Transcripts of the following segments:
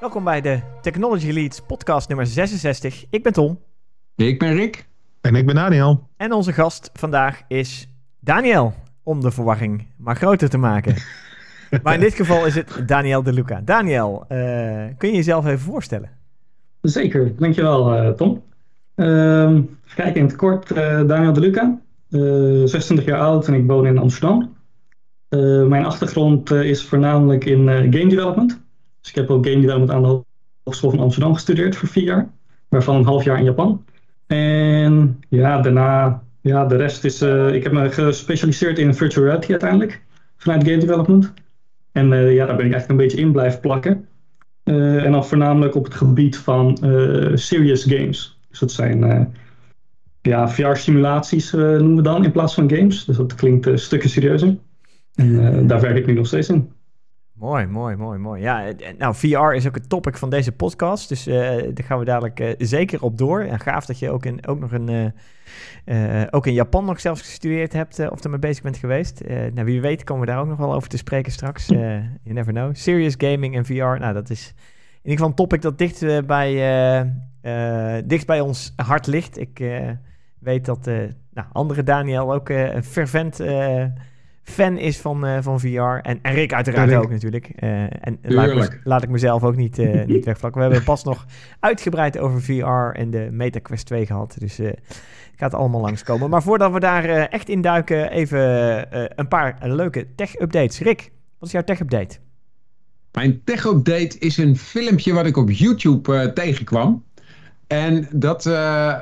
Welkom bij de Technology Leads podcast nummer 66. Ik ben Tom. Ik ben Rick. En ik ben Daniel. En onze gast vandaag is Daniel, om de verwarring maar groter te maken. maar in dit geval is het Daniel de Luca. Daniel, uh, kun je jezelf even voorstellen? Zeker, dankjewel uh, Tom. Uh, kijk in het kort, uh, Daniel de Luca, 26 jaar oud en ik woon in Amsterdam. mijn achtergrond is voornamelijk in game development. Dus ik heb ook game development aan de Hogeschool van Amsterdam gestudeerd voor vier jaar, waarvan een half jaar in Japan. En ja, daarna, ja, de rest is, uh, ik heb me gespecialiseerd in virtual reality uiteindelijk, vanuit game development. En uh, ja, daar ben ik eigenlijk een beetje in blijven plakken. Uh, en dan voornamelijk op het gebied van serious games. Dus dat zijn ja, VR-simulaties noemen we dan in plaats van games. Dus dat klinkt stukken serieuzer. En daar werk ik nu nog steeds in. Mooi, mooi, mooi, mooi. Ja, nou, VR is ook het topic van deze podcast. Dus uh, daar gaan we dadelijk uh, zeker op door. En gaaf dat je ook, in, ook nog een, uh, ook in Japan nog zelfs gestudeerd hebt of ermee bezig bent geweest. nou, wie weet komen we daar ook nog wel over te spreken straks. you never know. Serious gaming en VR, nou, dat is in ieder geval een topic dat dicht, bij, dicht bij ons hart ligt. Ik weet dat nou, andere Daniel ook een fervent fan is van, uh, van VR. En, en Rick uiteraard ook natuurlijk. Uh, en laat, laat, ik mezelf ook niet, uh, niet wegvlakken. We hebben pas nog uitgebreid over VR en de MetaQuest 2 gehad. Dus uh, gaat allemaal langskomen. Maar voordat we daar echt in duiken, even een paar leuke tech-updates. Rick, wat is jouw tech-update? Mijn tech-update is een filmpje wat ik op YouTube tegenkwam. En dat uh,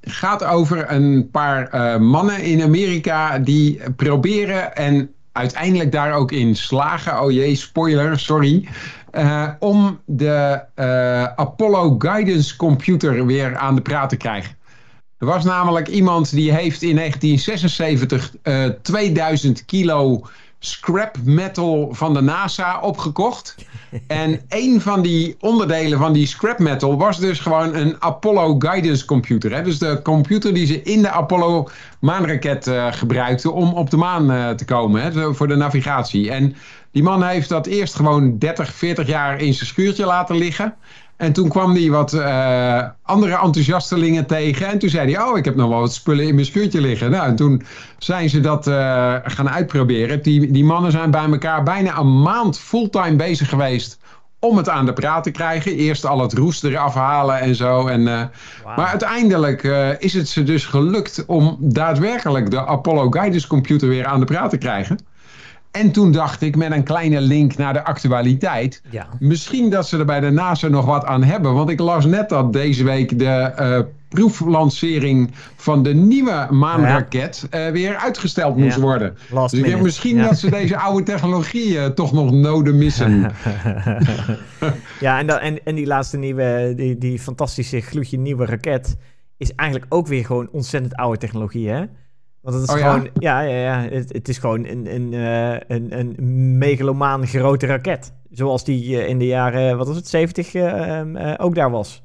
gaat over een paar uh, mannen in Amerika die proberen en uiteindelijk daar ook in slagen. Oh jee, spoiler, sorry. Uh, om de Apollo Guidance Computer weer aan de praat te krijgen. Er was namelijk iemand die heeft in 1976 2000 kilo scrap metal van de NASA opgekocht. En een van die onderdelen van die scrap metal was dus gewoon een Apollo Guidance Computer. Hè? Dus de computer die ze in de Apollo maanraket uh, gebruikten om op de maan uh, te komen hè? voor de navigatie. En die man heeft dat eerst gewoon 30, 40 jaar in zijn schuurtje laten liggen. En toen kwam hij wat uh, andere enthousiastelingen tegen. En toen zei hij, oh, ik heb nog wel wat spullen in mijn schuurtje liggen. Nou, en toen zijn ze dat uh, gaan uitproberen. Die, die mannen zijn bij elkaar bijna een maand fulltime bezig geweest om het aan de praat te krijgen. Eerst al het roest eraf halen en zo. En, uh, wow. Maar uiteindelijk is het ze dus gelukt om daadwerkelijk de Apollo Guidance Computer weer aan de praat te krijgen. En toen dacht ik met een kleine link naar de actualiteit. Ja. Misschien dat ze er bij de NASA nog wat aan hebben. Want ik las net dat deze week de uh, proeflancering van de nieuwe maanraket uh, weer uitgesteld moest worden. Last dus ik denk misschien dat ze deze oude technologie uh, toch nog noden missen. ja, en, dat, en, en die laatste nieuwe, die, die fantastische gloedje nieuwe raket... is eigenlijk ook weer gewoon ontzettend oude technologie, hè? Want het is oh, gewoon, ja, ja, ja, Het, het, is gewoon een, een, uh, een, een megalomaan grote raket. Zoals die uh, in de jaren, wat was het, 70 uh, uh, ook daar was.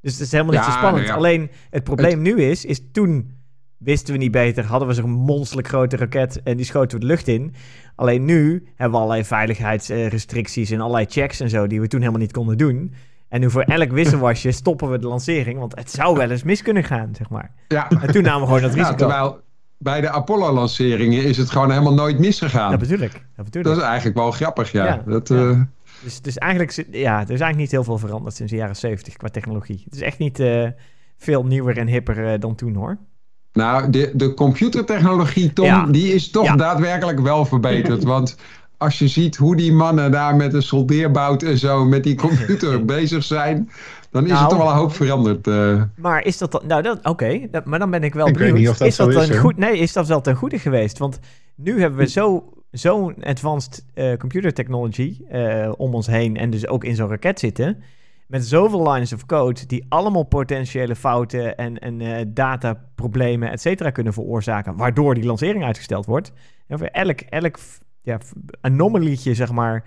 Dus het is helemaal niet ja, zo spannend. Ja. Alleen het probleem het... nu is, is toen wisten we niet beter, hadden we zo'n monsterlijk grote raket en die schoten we de lucht in. Alleen nu hebben we allerlei veiligheidsrestricties en allerlei checks en zo die we toen helemaal niet konden doen. En nu voor elk wisselwasje stoppen we de lancering, want het zou wel eens mis kunnen gaan, zeg maar. Ja. En toen namen we gewoon dat risico. Ja, terwijl bij de Apollo-lanceringen is het gewoon helemaal nooit misgegaan. Dat natuurlijk. Dat, dat is eigenlijk wel grappig, ja. ja, dat, ja. Uh... Dus, dus eigenlijk, ja, er is eigenlijk niet heel veel veranderd sinds de jaren 70 qua technologie. Het is echt niet uh, veel nieuwer en hipper uh, dan toen, hoor. Nou, de, de computertechnologie, Tom, ja. die is toch daadwerkelijk wel verbeterd. Want als je ziet hoe die mannen daar met een soldeerbout en zo met die computer bezig zijn, dan is nou, het toch wel een hoop veranderd. Uh. Maar is dat dan, nou oké, okay, maar dan ben ik wel ik benieuwd. Weet niet of dat is dat dan is, goed? Nee, is dat wel ten goede geweest? Want nu hebben we zo zo'n advanced uh, computer technology uh, om ons heen en dus ook in zo'n raket zitten. Met zoveel lines of code die allemaal potentiële fouten en, en uh, dataproblemen, et cetera, kunnen veroorzaken. Waardoor die lancering uitgesteld wordt. En voor elk, elk ja, anomalietje, zeg maar,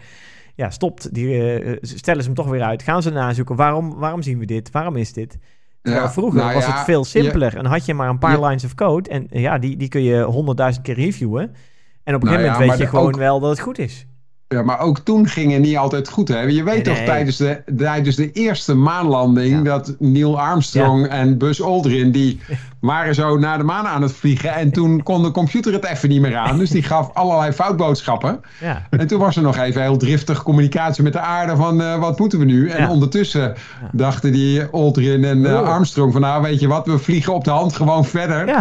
ja, stopt. Die, uh, stellen ze hem toch weer uit. Gaan ze nazoeken. Waarom, waarom zien we dit? Waarom is dit? Ja, vroeger nou was ja, het veel simpeler. En had je maar een paar lines of code. En ja, die, die kun je honderdduizend keer reviewen. En op een gegeven nou moment weet je gewoon ook, wel dat het goed is. Ja, maar ook toen ging het niet altijd goed. Hè? Je weet Nee, toch tijdens de, tijdens de eerste maanlanding Ja. dat Neil Armstrong en Buzz Aldrin die waren zo naar de maan aan het vliegen. En toen kon de computer het even niet meer aan. Dus die gaf allerlei foutboodschappen. Ja, En toen was er nog even heel driftig communicatie met de aarde van eh, wat moeten we nu? En ondertussen dachten die Aldrin en eh. Armstrong van nou weet je wat, we vliegen op de hand gewoon verder.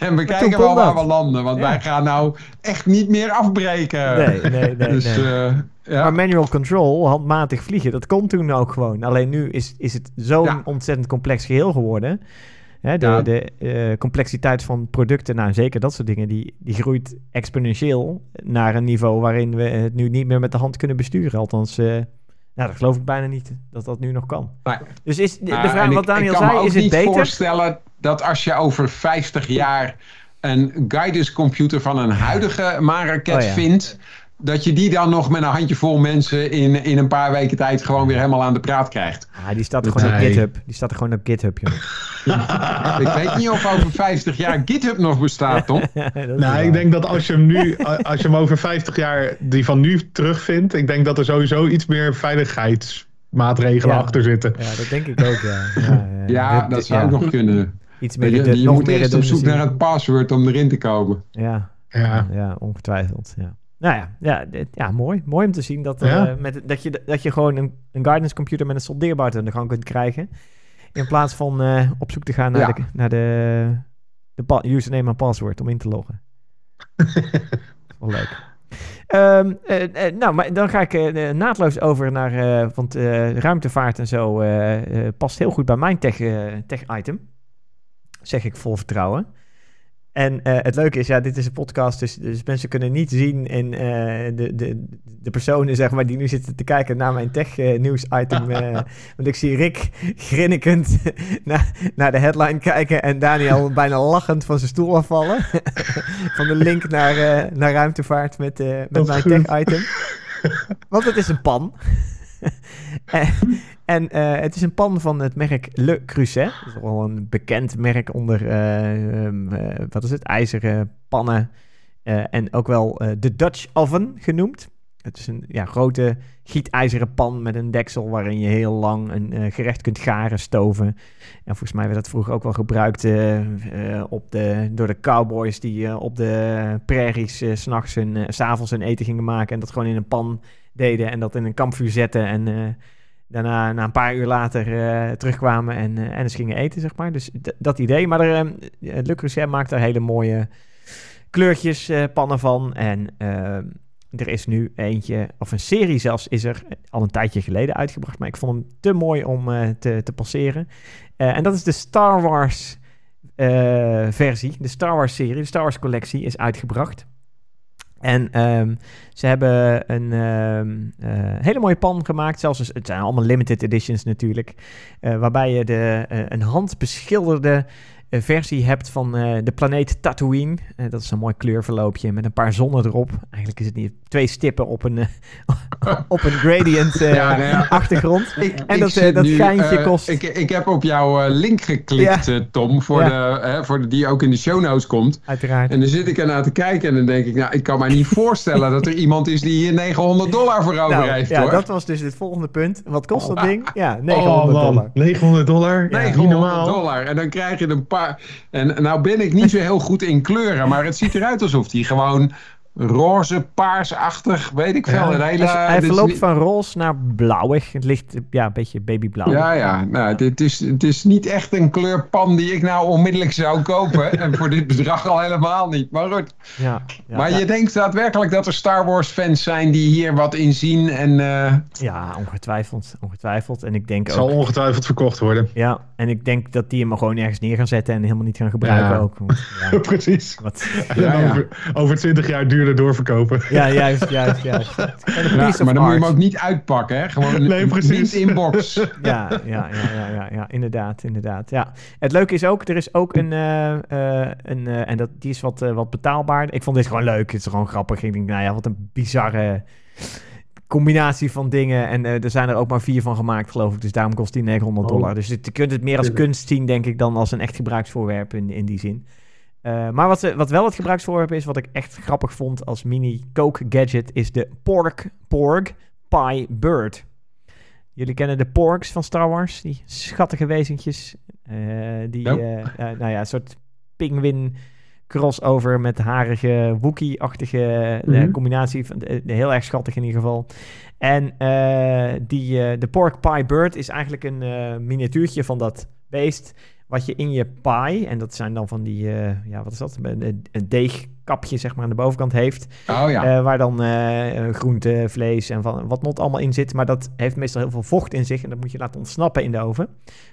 En we kijken wel waar dat. we landen. Want wij gaan nou echt niet meer afbreken. Nee, nee, nee, dus, nee. eh, ja. Maar manual control, handmatig vliegen, dat kon toen ook gewoon. Alleen nu is, is het zo'n Ja. ontzettend complex geheel geworden. Hè, de Ja. de eh, complexiteit van producten, nou zeker dat soort dingen, die, die groeit exponentieel naar een niveau waarin we het nu niet meer met de hand kunnen besturen. Althans, eh, nou, dat geloof ik bijna niet dat dat nu nog kan. Nee. Dus is de, de vraag wat ik- Daniel ik kan me zei, is het niet beter? voorstellen dat als je over 50 jaar een guidance computer van een huidige maanraket Oh ja. vindt, dat je die dan nog met een handjevol mensen in, in een paar weken tijd gewoon weer helemaal aan de praat krijgt. Ah, die staat er gewoon op. GitHub. Die staat er gewoon op GitHub, joh. Ik weet niet of over 50 jaar GitHub nog bestaat, Tom. Nou, waar. ik denk dat als je hem nu, als je hem over 50 jaar die van nu terugvindt, ik denk dat er sowieso iets meer veiligheidsmaatregelen Ja. achter zitten. Ja, dat denk ik ook, ja. Ja, Ja, dat zou ja. nog kunnen. Iets meer Je, nog moet meer eerst op zoek naar het password om erin te komen. Ja, Ja. ja, ongetwijfeld. Ja. Nou ja, ja, dit- ja mooi. Mooi om te zien dat, Ja. eh, met, dat, je, dat je gewoon een, een guidance computer met een soldeerbout aan de gang kunt krijgen. In plaats van eh, op zoek te gaan naar Ja. de, naar de, de username en password om in te loggen. Wel leuk. Ehm, eh, nou, maar dan ga ik naadloos over naar, want ruimtevaart en zo past heel goed bij mijn tech, tech-item. Zeg ik vol vertrouwen. En eh, het leuke is, ja, dit is een podcast, dus, dus mensen kunnen niet zien in eh, de, de, de personen, zeg maar, die nu zitten te kijken naar mijn tech-nieuws-item. eh, want ik zie Rick grinnikend naar, naar de headline kijken en Daniel bijna lachend van zijn stoel afvallen. van de link naar, naar ruimtevaart met, met mijn tech-item. Want het is een pan. en eh, het is een pan van het merk Le Creuset. Dat is wel een bekend merk onder, eh, ehm, eh, wat is het, ijzeren pannen. en ook wel de Dutch Oven genoemd. Het is een ja, grote gietijzeren pan met een deksel waarin je heel lang een eh, gerecht kunt garen, stoven. En volgens mij werd dat vroeger ook wel gebruikt eh, eh, op de, door de cowboys die op de prairies 's s'nachts hun, eh, 's avonds hun eten gingen maken. En dat gewoon in een pan deden en dat in een kampvuur zetten. En daarna, na een paar uur later, terugkwamen en, en eens gingen eten, zeg maar. Dus dat idee. Maar er, Le maakt daar hele mooie kleurtjes, pannen van. En eh, er is nu eentje, of een serie zelfs, is er al een tijdje geleden uitgebracht. Maar ik vond hem te mooi om eh, te, te passeren. Eh, en dat is de Star Wars eh, versie. De Star Wars serie, de Star Wars collectie is uitgebracht. En ehm, ze hebben een ehm, eh, hele mooie pan gemaakt. Zelfs, dus- het zijn allemaal limited editions natuurlijk. waarbij je de, eh, een handbeschilderde eh, versie hebt van eh, de planeet Tatooine. Eh, dat is een mooi kleurverloopje met een paar zonnen erop. Eigenlijk is het niet twee stippen op een, eh, op een gradient eh, Ja, nou ja. achtergrond. Ik, En ik dat, dat nu, geintje kost- Ik, ik heb op jouw link geklikt, Ja. Tom, voor, Ja. de, hè, voor de, die ook in de show notes komt. Uiteraard. En dan zit ik ernaar te kijken en dan denk ik, nou, ik kan me niet voorstellen dat er iemand is die hier 900 dollar voor over Nou, heeft, ja, hoor. dat was dus het volgende punt. Wat kost dat ding? Ja, 900 oh man, dollar. 900 dollar? Ja, niet 900 normaal. dollar. En dan krijg je een paar. En nou ben ik niet zo heel goed in kleuren, maar het ziet eruit alsof die gewoon roze, paarsachtig, weet ik veel. Ja. een hele, Hij is verloopt niet- van roze naar blauwig. Het ligt ja, een beetje babyblauw. Ja, ja. Nou, dit is, het is niet echt een kleurpan die ik nou onmiddellijk zou kopen. en voor dit bedrag al helemaal niet. Maar goed. ja, ja, maar ja. je denkt daadwerkelijk dat er Star Wars fans zijn die hier wat in zien. En eh, Ja, ongetwijfeld. Ongetwijfeld. En ik denk Het zal ook... ongetwijfeld verkocht worden. Ja, en ik denk dat die hem gewoon ergens neer gaan zetten en helemaal niet gaan gebruiken Ja. ook. Precies. wat, En Ja, ja. Over, over 20 jaar duurder doorverkopen. ja, juist, juist, juist. Ja, maar dan moet je hem ook niet uitpakken, hè? Gewoon Nee, precies. niet inbox. Ja, ja, ja, ja, ja, ja, inderdaad, inderdaad. Ja. Het leuke is ook, er is ook een, eh, eh, een eh, en dat, die is wat, wat betaalbaar. Ik vond dit gewoon leuk, het is gewoon grappig. Ik denk, nou ja, wat een bizarre combinatie van dingen. En eh, er zijn er ook maar vier van gemaakt, geloof ik. Dus daarom kost die 900 Oh. dollar. Dus het, je kunt het meer als kunst zien, denk ik, dan als een echt gebruiksvoorwerp in, in die zin. Eh, maar wat, ze- wat wel het gebruiksvoorwerp is, wat ik echt grappig vond als mini Coke gadget, is de Pork Porg Pie Bird. Jullie kennen de Porgs van Star Wars, die schattige wezentjes. eh, die, Nope. eh, nou ja, een soort pinguïn crossover met harige Wookie-achtige Mhm. combinatie. Van, heel erg schattig in ieder geval. En die, de Pork Pie Bird is eigenlijk een miniatuurtje van dat beest. Wat je in je pie, en dat zijn dan van die, eh, ja, wat is dat? Een, deegkapje, zeg maar, aan de bovenkant heeft. Oh ja. Eh, waar dan eh, groente, vlees en van, wat not allemaal in zit. Maar dat heeft meestal heel veel vocht in zich. En dat moet je laten ontsnappen in de oven.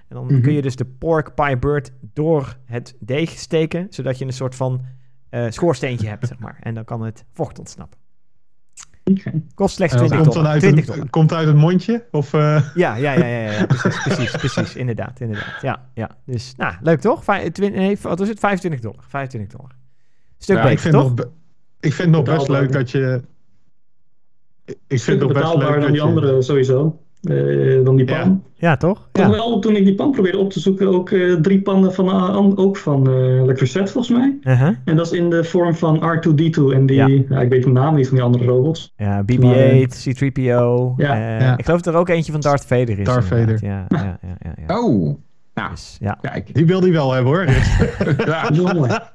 En dan Mhm. kun je dus de pork pie bird door het deeg steken. Zodat je een soort van schoorsteentje hebt, zeg maar. En dan kan het vocht ontsnappen. Kost slechts En dat 20 komt dan dollar. uit 20 het, dollar. komt uit het mondje? Of, eh, Ja, ja, ja, ja, ja, precies, precies, precies. Inderdaad, inderdaad. Ja, ja. Dus, nou, leuk toch? Vij- twin- nee, wat is het? 25 dollar. 25 dollar. Stuk Ja, ik beter, vind, toch? nog, ik vind nog best leuk dat je... Ik vind Stukken nog best betaalbaar leuk dan die andere sowieso. Eh, dan die Ja. pan. Ja, toch? Toch Ja. wel, toen ik die pan probeerde op te zoeken, ook eh, drie pannen van, an- ook van eh Electroset volgens mij. Uh-huh. En dat is in de vorm van R2-D2 en die, Ja. ja. ik weet de naam niet van die andere robots. Ja, BB-8, C-3PO. Ja. eh, Ja. Ik geloof dat er ook eentje van Darth Vader is. Darth. Ja, ja, ja, ja, ja. Oh, nou, Dus, ja. kijk. Die wil die wel hebben hoor. Ja.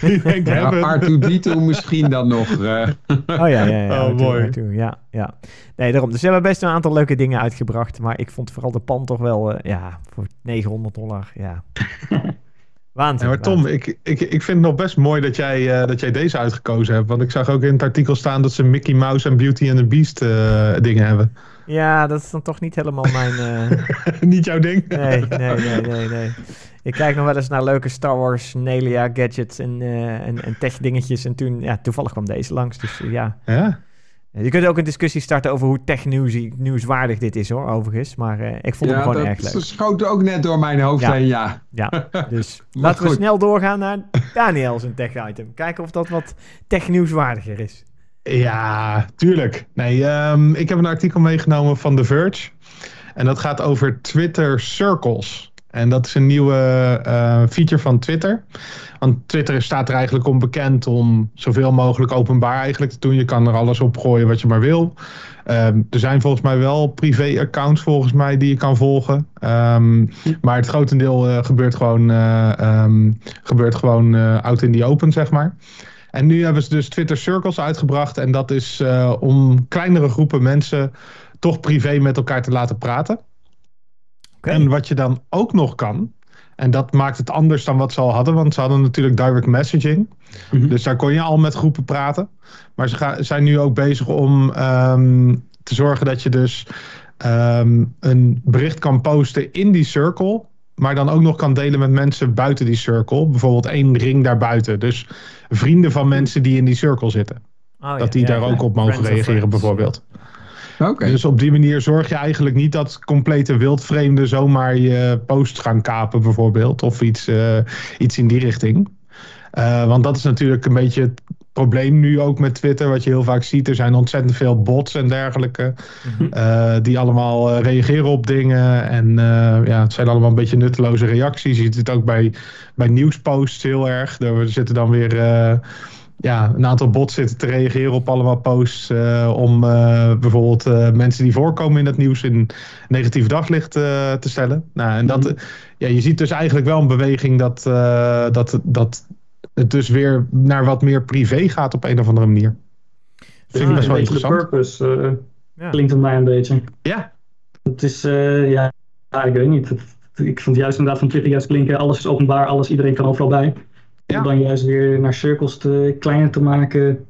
Die denkt, Ja, hebben. R2D2 misschien dan nog. eh, Oh ja, ja, ja. Oh, mooi. Ja, ja. Nee, daarom. Dus ze hebben best een aantal leuke dingen uitgebracht. Maar ik vond vooral de pan toch wel, eh, ja, voor 900 dollar. Ja. Waanzin. Ja, maar Tom, ik, ik, ik vind het nog best mooi dat jij, eh, dat jij deze uitgekozen hebt. Want ik zag ook in het artikel staan dat ze Mickey Mouse en Beauty and the Beast eh, dingen hebben. Ja, dat is dan toch niet helemaal mijn... eh, Niet jouw ding? Nee, nee, nee, nee, nee. Ik kijk nog wel eens naar leuke Star Wars, Nelia gadgets en, eh, en, en tech dingetjes. En toen, ja, toevallig kwam deze langs. Dus eh, ja. Ja. Je kunt ook een discussie starten over hoe technieuws nieuwswaardig dit is hoor, overigens. Maar ik vond ja, hem gewoon erg dat leuk. schoot ook net door mijn hoofd Ja. heen, ja. Ja, dus laten we snel doorgaan naar Daniel zijn tech item. Kijken of dat wat technieuwswaardiger is. Ja, tuurlijk. Nee, ehm, ik heb een artikel meegenomen van The Verge. En dat gaat over Twitter Circles. En dat is een nieuwe eh, feature van Twitter. Want Twitter staat er eigenlijk om bekend om zoveel mogelijk openbaar eigenlijk te doen. Je kan er alles op gooien wat je maar wil. Ehm, er zijn volgens mij wel privé-accounts volgens mij die je kan volgen. Ehm, maar het grotendeel eh, gebeurt gewoon, eh, gebeurt gewoon out in the open, zeg maar. En nu hebben ze dus Twitter Circles uitgebracht. En dat is eh, om kleinere groepen mensen toch privé met elkaar te laten praten. En wat je dan ook nog kan. En dat maakt het anders dan wat ze al hadden. Want ze hadden natuurlijk direct messaging. Mhm. Dus daar kon je al met groepen praten. Maar ze gaan, zijn nu ook bezig om ehm, te zorgen dat je dus ehm, een bericht kan posten in die circle. Maar dan ook nog kan delen met mensen buiten die circle. Bijvoorbeeld één ring daarbuiten. Dus vrienden van mensen die in die circle zitten. Oh, ja, dat die ja, daar ja. ook op mogen reageren bijvoorbeeld. Oké. Dus op die manier zorg je eigenlijk niet dat complete wildvreemden zomaar je post gaan kapen bijvoorbeeld. Of iets, eh, iets in die richting. Eh, want dat is natuurlijk een beetje probleem nu ook met Twitter. Wat je heel vaak ziet. Er zijn ontzettend veel bots en dergelijke. Mhm. eh, die allemaal eh, reageren op dingen. En eh, ja, het zijn allemaal een beetje nutteloze reacties. Je ziet het ook bij, bij nieuwsposts heel erg. Er zitten dan weer... ja, een aantal bots zitten te reageren op allemaal posts om bijvoorbeeld mensen die voorkomen in dat nieuws in negatief daglicht te stellen. Nou, en dat, Mhm. ja, je ziet dus eigenlijk wel een beweging dat, dat, dat het dus weer naar wat meer privé gaat op een of andere manier. Vind ik Ja, best wel een beetje de interessant. purpose eh, Ja. klinkt het mij een beetje. Ja, Het is, eh, ja, ik weet niet. Het- ik vond juist inderdaad van Twitter juist klinken, alles is openbaar, alles, iedereen kan overal bij. Ja. Om dan juist weer naar cirkels te kleiner te maken.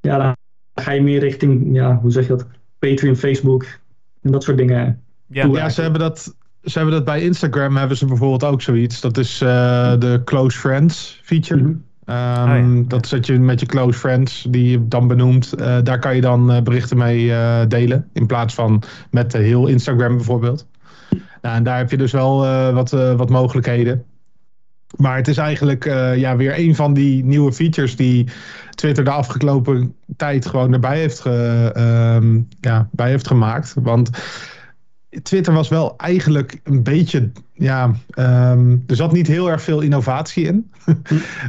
Ja, dan ga je meer richting, ja, hoe zeg je dat? Patreon, Facebook en dat soort dingen. Ja ze, hebben dat, ze hebben dat bij Instagram hebben ze bijvoorbeeld ook zoiets. Dat is eh, de close friends feature. Mhm. Ehm, ja, Dat zet je met je close friends, die je dan benoemt. eh, daar kan je dan eh, berichten mee delen. In plaats van met heel Instagram bijvoorbeeld. Nou, en daar heb je dus wel wat, wat mogelijkheden. Maar het is eigenlijk ja, weer een van die nieuwe features die Twitter de afgelopen tijd gewoon erbij heeft, ge, ehm, ja, bij heeft gemaakt. Want Twitter was wel eigenlijk een beetje, ja, ehm, er zat niet heel erg veel innovatie in.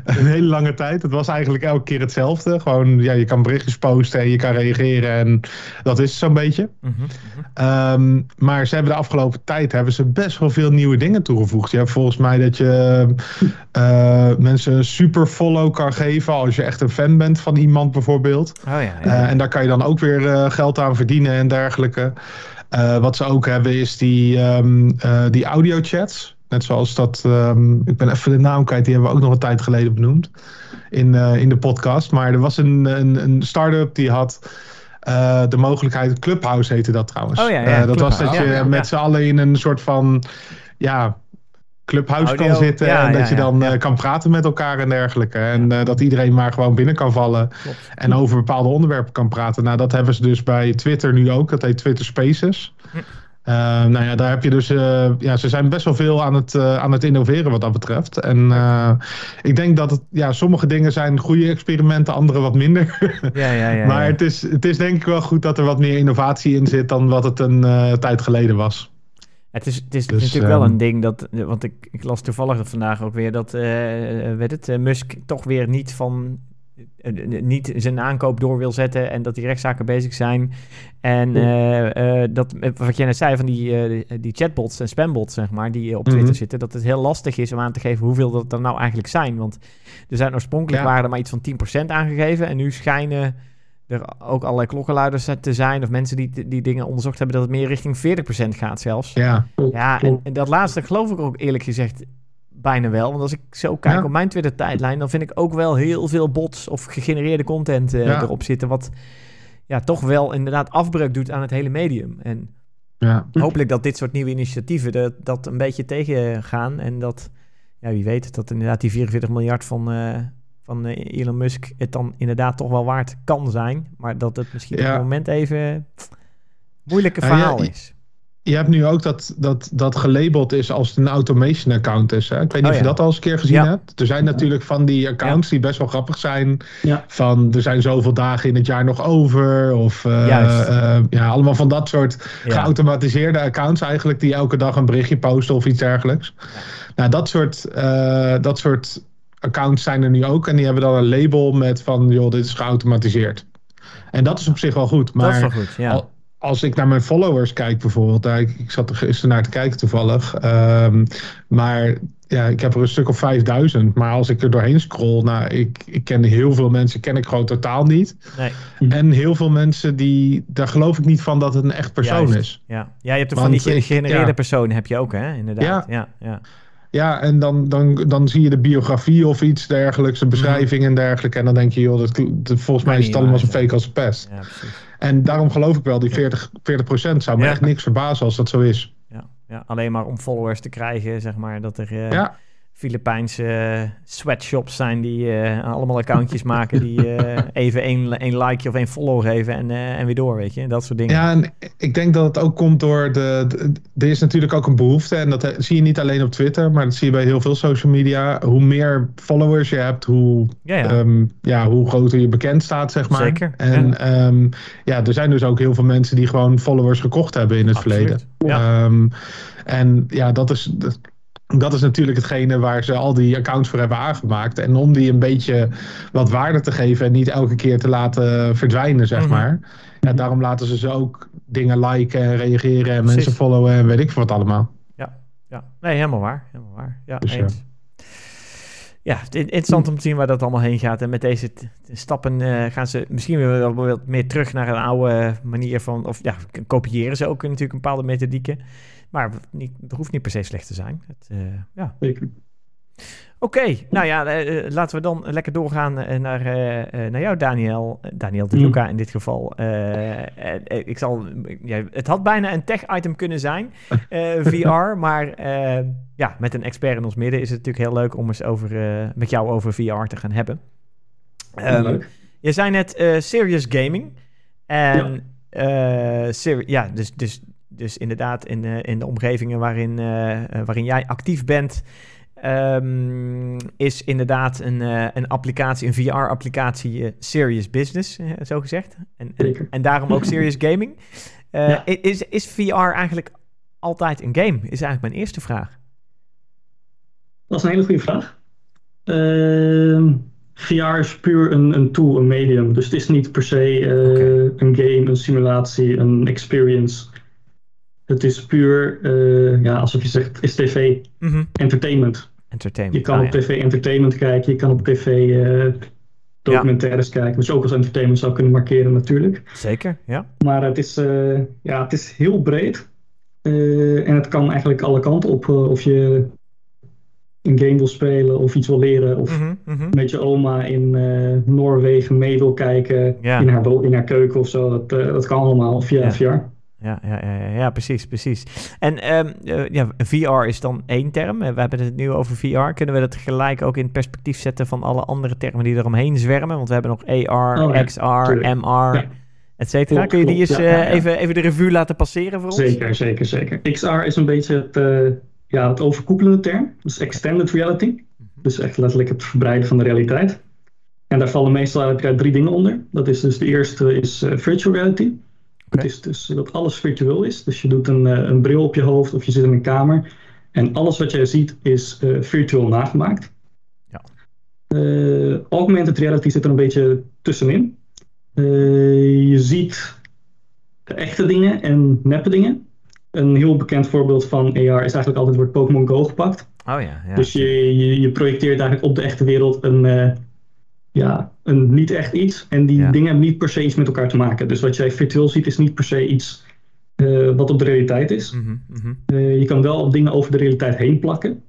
een hele lange tijd. Het was eigenlijk elke keer hetzelfde. Gewoon, ja, je kan berichtjes posten en je kan reageren en dat is zo'n beetje. Mhm, mhm. Ehm, maar ze hebben de afgelopen tijd hebben ze best wel veel nieuwe dingen toegevoegd. Je hebt volgens mij dat je eh, mensen een super follow kan geven als je echt een fan bent van iemand bijvoorbeeld. Oh ja, ja. Eh, en daar kan je dan ook weer eh, geld aan verdienen en dergelijke. Eh, wat ze ook hebben is die, ehm eh, die audio chats. Net zoals dat, ehm, ik ben even de naam kwijt, die hebben we ook nog een tijd geleden benoemd in, eh, in de podcast. Maar er was een, een, een start-up die had de mogelijkheid, Clubhouse heette dat trouwens. Oh ja, ja, dat was dat je ja, met z'n allen in een soort van, ja, Clubhouse Audio, kan zitten ja, en dat je dan eh, kan praten met elkaar en dergelijke. En eh, dat iedereen maar gewoon binnen kan vallen Klopt. en over bepaalde onderwerpen kan praten. Nou, dat hebben ze dus bij Twitter nu ook. Dat heet Twitter Spaces. Hm. Eh, nou ja, daar heb je dus. ja, ze zijn best wel veel aan het, aan het innoveren wat dat betreft. En ik denk dat het. Ja, sommige dingen zijn goede experimenten, andere wat minder. Ja, ja, ja. maar. Het, is, het is denk ik wel goed dat er wat meer innovatie in zit dan wat het een tijd geleden was. Het is, het is Dus, natuurlijk wel ehm, een ding dat, want ik, ik las toevallig vandaag ook weer dat, weet het, eh, Musk toch weer niet van, eh, niet zijn aankoop door wil zetten en dat die rechtszaken bezig zijn. En dat, wat jij net zei van die, die chatbots en spambots, zeg maar, die op Twitter Mhm. zitten, dat het heel lastig is om aan te geven hoeveel dat er nou eigenlijk zijn. Want er zijn oorspronkelijk Ja. waren er maar iets van 10% aangegeven en nu schijnen er ook allerlei klokkenluiders te zijn of mensen die die dingen onderzocht hebben dat het meer richting 40% gaat zelfs. Ja, Ja, en, en dat laatste geloof ik ook eerlijk gezegd bijna wel. Want als ik zo kijk Ja. op mijn Twitter-tijdlijn, dan vind ik ook wel heel veel bots of gegenereerde content eh, Ja. erop zitten. Wat ja, toch wel inderdaad afbreuk doet aan het hele medium. En ja. hopelijk dat dit soort nieuwe initiatieven dat, dat een beetje tegengaan. En dat, ja, wie weet, dat inderdaad die 44 miljard van, eh, van eh, Elon Musk het dan inderdaad toch wel waard kan zijn. Maar dat het misschien op Ja. het moment even moeilijke Ja, ja, verhaal je- is. Je hebt nu ook dat, dat, dat gelabeld is als een automation account is. Hè? Ik weet niet Oh, of je ja. dat al eens een keer gezien Ja. hebt. Er zijn natuurlijk van die accounts die best wel grappig zijn. Ja. Van er zijn zoveel dagen in het jaar nog over. Of eh, eh, ja, allemaal van dat soort Ja. geautomatiseerde accounts eigenlijk. Die elke dag een berichtje posten of iets dergelijks. Nou, dat soort, eh, dat soort accounts zijn er nu ook. En die hebben dan een label met van joh, dit is geautomatiseerd. En dat is op zich wel goed. Maar dat is wel goed, ja. al- als ik naar mijn followers kijk bijvoorbeeld, nou, ik, ik zat er gisteren naar te kijken toevallig. ehm, maar ja, ik heb er een stuk of 5000. Maar als ik er doorheen scroll, nou, ik, ik ken heel veel mensen, ken ik gewoon totaal niet. Nee. En heel veel mensen die, daar geloof ik niet van dat het een echt persoon Juist. is. Ja, ja je hebt er Want van die gegenereerde ja. personen heb je ook, hè? Inderdaad. Ja, ja, ja. Ja, en dan, dan, dan zie je de biografie of iets dergelijks, de beschrijving en dergelijke. En dan denk je, joh, dat, dat- volgens mij is het allemaal zo fake als een pest. ja. En daarom geloof ik wel, die 40, 40% zou me echt niks verbazen als dat zo is. Ja, ja, alleen maar om followers te krijgen, zeg maar, dat er eh, Ja. Filipijnse sweatshops zijn die eh, allemaal accountjes maken die eh, even één, één likeje of één follow geven en, eh, en weer door, weet je. Dat soort dingen. Ja, en ik denk dat het ook komt door de, de- Er is natuurlijk ook een behoefte. En dat zie je niet alleen op Twitter, maar dat zie je bij heel veel social media. Hoe meer followers je hebt, hoe, ja, ja. ja, hoe groter je bekend staat, zeg maar. Zeker, En ja. ja. ja, er zijn dus ook heel veel mensen die gewoon followers gekocht hebben in het Absoluut. verleden. Ja. Ehm, en ja, dat is, dat, dat is natuurlijk hetgene waar ze al die accounts voor hebben aangemaakt. En om die een beetje wat waarde te geven en niet elke keer te laten verdwijnen, zeg Mhm. maar. Ja, daarom laten ze ze ook dingen liken en reageren en Precies. mensen followen en weet ik veel wat allemaal. ja. Nee, helemaal waar. Helemaal waar. Ja, Dus ja. eens. Ja, het is interessant om te zien waar dat allemaal heen gaat. En met deze stappen eh, gaan ze misschien weer wel wat meer terug naar een oude manier van... Of ja, kopiëren ze ook natuurlijk een bepaalde methodieken. Maar niet, het hoeft niet per se slecht te zijn. Het, eh, ja, Zeker. Oké, nou ja, eh, eh, laten we dan lekker doorgaan naar, naar jou, Daniel. Daniel de Mm. Luca in dit geval. Ik zal, ja, het had bijna een tech-item kunnen zijn, VR. maar ja, met een expert in ons midden is het natuurlijk heel leuk om eens over, met jou over VR te gaan hebben. Leuk. je zei net serious gaming. En ja, ja dus, dus, dus inderdaad in, eh, in de omgevingen waarin, eh, eh, waarin jij actief bent, ehm, is inderdaad een, een applicatie, een VR-applicatie, serious business, eh, zo gezegd. En, en, daarom ook serious gaming. Ja. is, is VR eigenlijk altijd een game? Is eigenlijk mijn eerste vraag. Dat is een hele goede vraag. Ehm, VR is puur een, een tool, een medium. Dus het is niet per se een game, een simulatie, een experience. Het is puur, eh, ja, alsof je zegt, is tv Mhm. entertainment. Entertainment. Je kan Ah, op ja. tv entertainment kijken, je kan op tv eh, documentaires kijken. Dus ook als entertainment zou kunnen markeren natuurlijk. Zeker, ja. Maar het is, eh, ja, het is heel breed. Eh, en het kan eigenlijk alle kanten op. eh, of je een game wil spelen of iets wil leren. Of Mhm, mhm. met je oma in eh, Noorwegen mee wil kijken. Ja. In, haar, wo- in haar keuken of zo. Dat, eh, dat kan allemaal via Ja. VR. Ja, ja, ja, precies, precies. En ehm, eh, ja, VR is dan één term. Eh, We hebben het nu over VR. Kunnen we dat gelijk ook in perspectief zetten van alle andere termen die eromheen zwermen? Want we hebben nog AR, Oh, ja, XR, tuurlijk. MR, Ja. et cetera. Kun je die eens eh. Even, even de revue laten passeren voor ons? Zeker, zeker, zeker. XR is een beetje het, ja, het overkoepelende term. Dus extended reality. Mhm. Dus echt letterlijk het verbreiden van de realiteit. En daar vallen meestal eigenlijk drie dingen onder. Dat is dus de eerste is virtual reality. Het is dus dat alles virtueel is. Dus je doet een, eh, een bril op je hoofd of je zit in een kamer. En alles wat jij ziet is eh, virtueel nagemaakt. Ja. Eh, augmented reality zit er een beetje tussenin. Je ziet echte dingen en neppe dingen. Een heel bekend voorbeeld van AR is eigenlijk altijd wordt Pokémon Go gepakt. Oh ja, ja. Dus je, je, je projecteert eigenlijk op de echte wereld een, ja, een niet echt iets. En die Ja. dingen hebben niet per se iets met elkaar te maken. Dus wat jij virtueel ziet is niet per se iets eh, wat op de realiteit is. Mhm, mhm. Eh, je kan wel dingen over de realiteit heen plakken.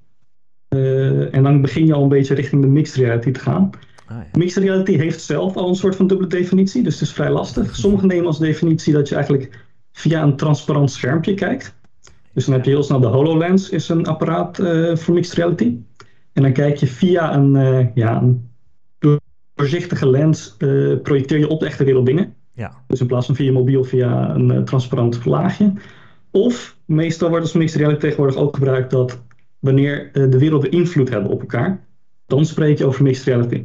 Eh, en dan begin je al een beetje richting de mixed reality te gaan. Ah, ja. Mixed reality heeft zelf al een soort van dubbele definitie, dus het is vrij lastig. Sommigen nemen als definitie dat je eigenlijk via een transparant schermpje kijkt. Dus dan heb je heel snel de HoloLens, is een apparaat voor mixed reality. En dan kijk je via een, ja, een doorzichtige lens, eh, projecteer je op de echte wereld dingen. Ja. Dus in plaats van via je mobiel via een eh, transparant laagje. Of meestal wordt als mixed reality tegenwoordig ook gebruikt dat wanneer eh, de werelden invloed hebben op elkaar, dan spreek je over mixed reality.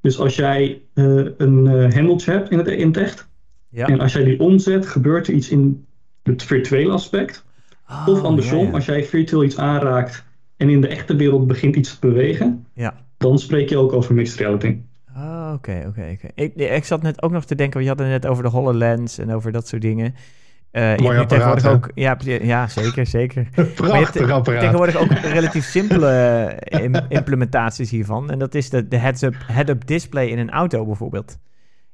Dus als jij een hendeltje hebt in het, in het echt, ja. en als jij die omzet, gebeurt er iets in het virtuele aspect. Oh, of andersom, ja, ja. als jij virtueel iets aanraakt en in de echte wereld begint iets te bewegen, Ja. dan spreek je ook over mixed reality. Oh, Oké, oké, oké. Ik, zat net ook nog te denken, want je had het net over de HoloLens en over dat soort dingen. Eh, je hebt nu apparaat, tegenwoordig hè? ook, ja, ja, zeker, zeker. Je Prachtig hebt apparaat. tegenwoordig ook relatief simpele eh, im- implementaties hiervan. En dat is de, de heads-up head-up display in een auto bijvoorbeeld.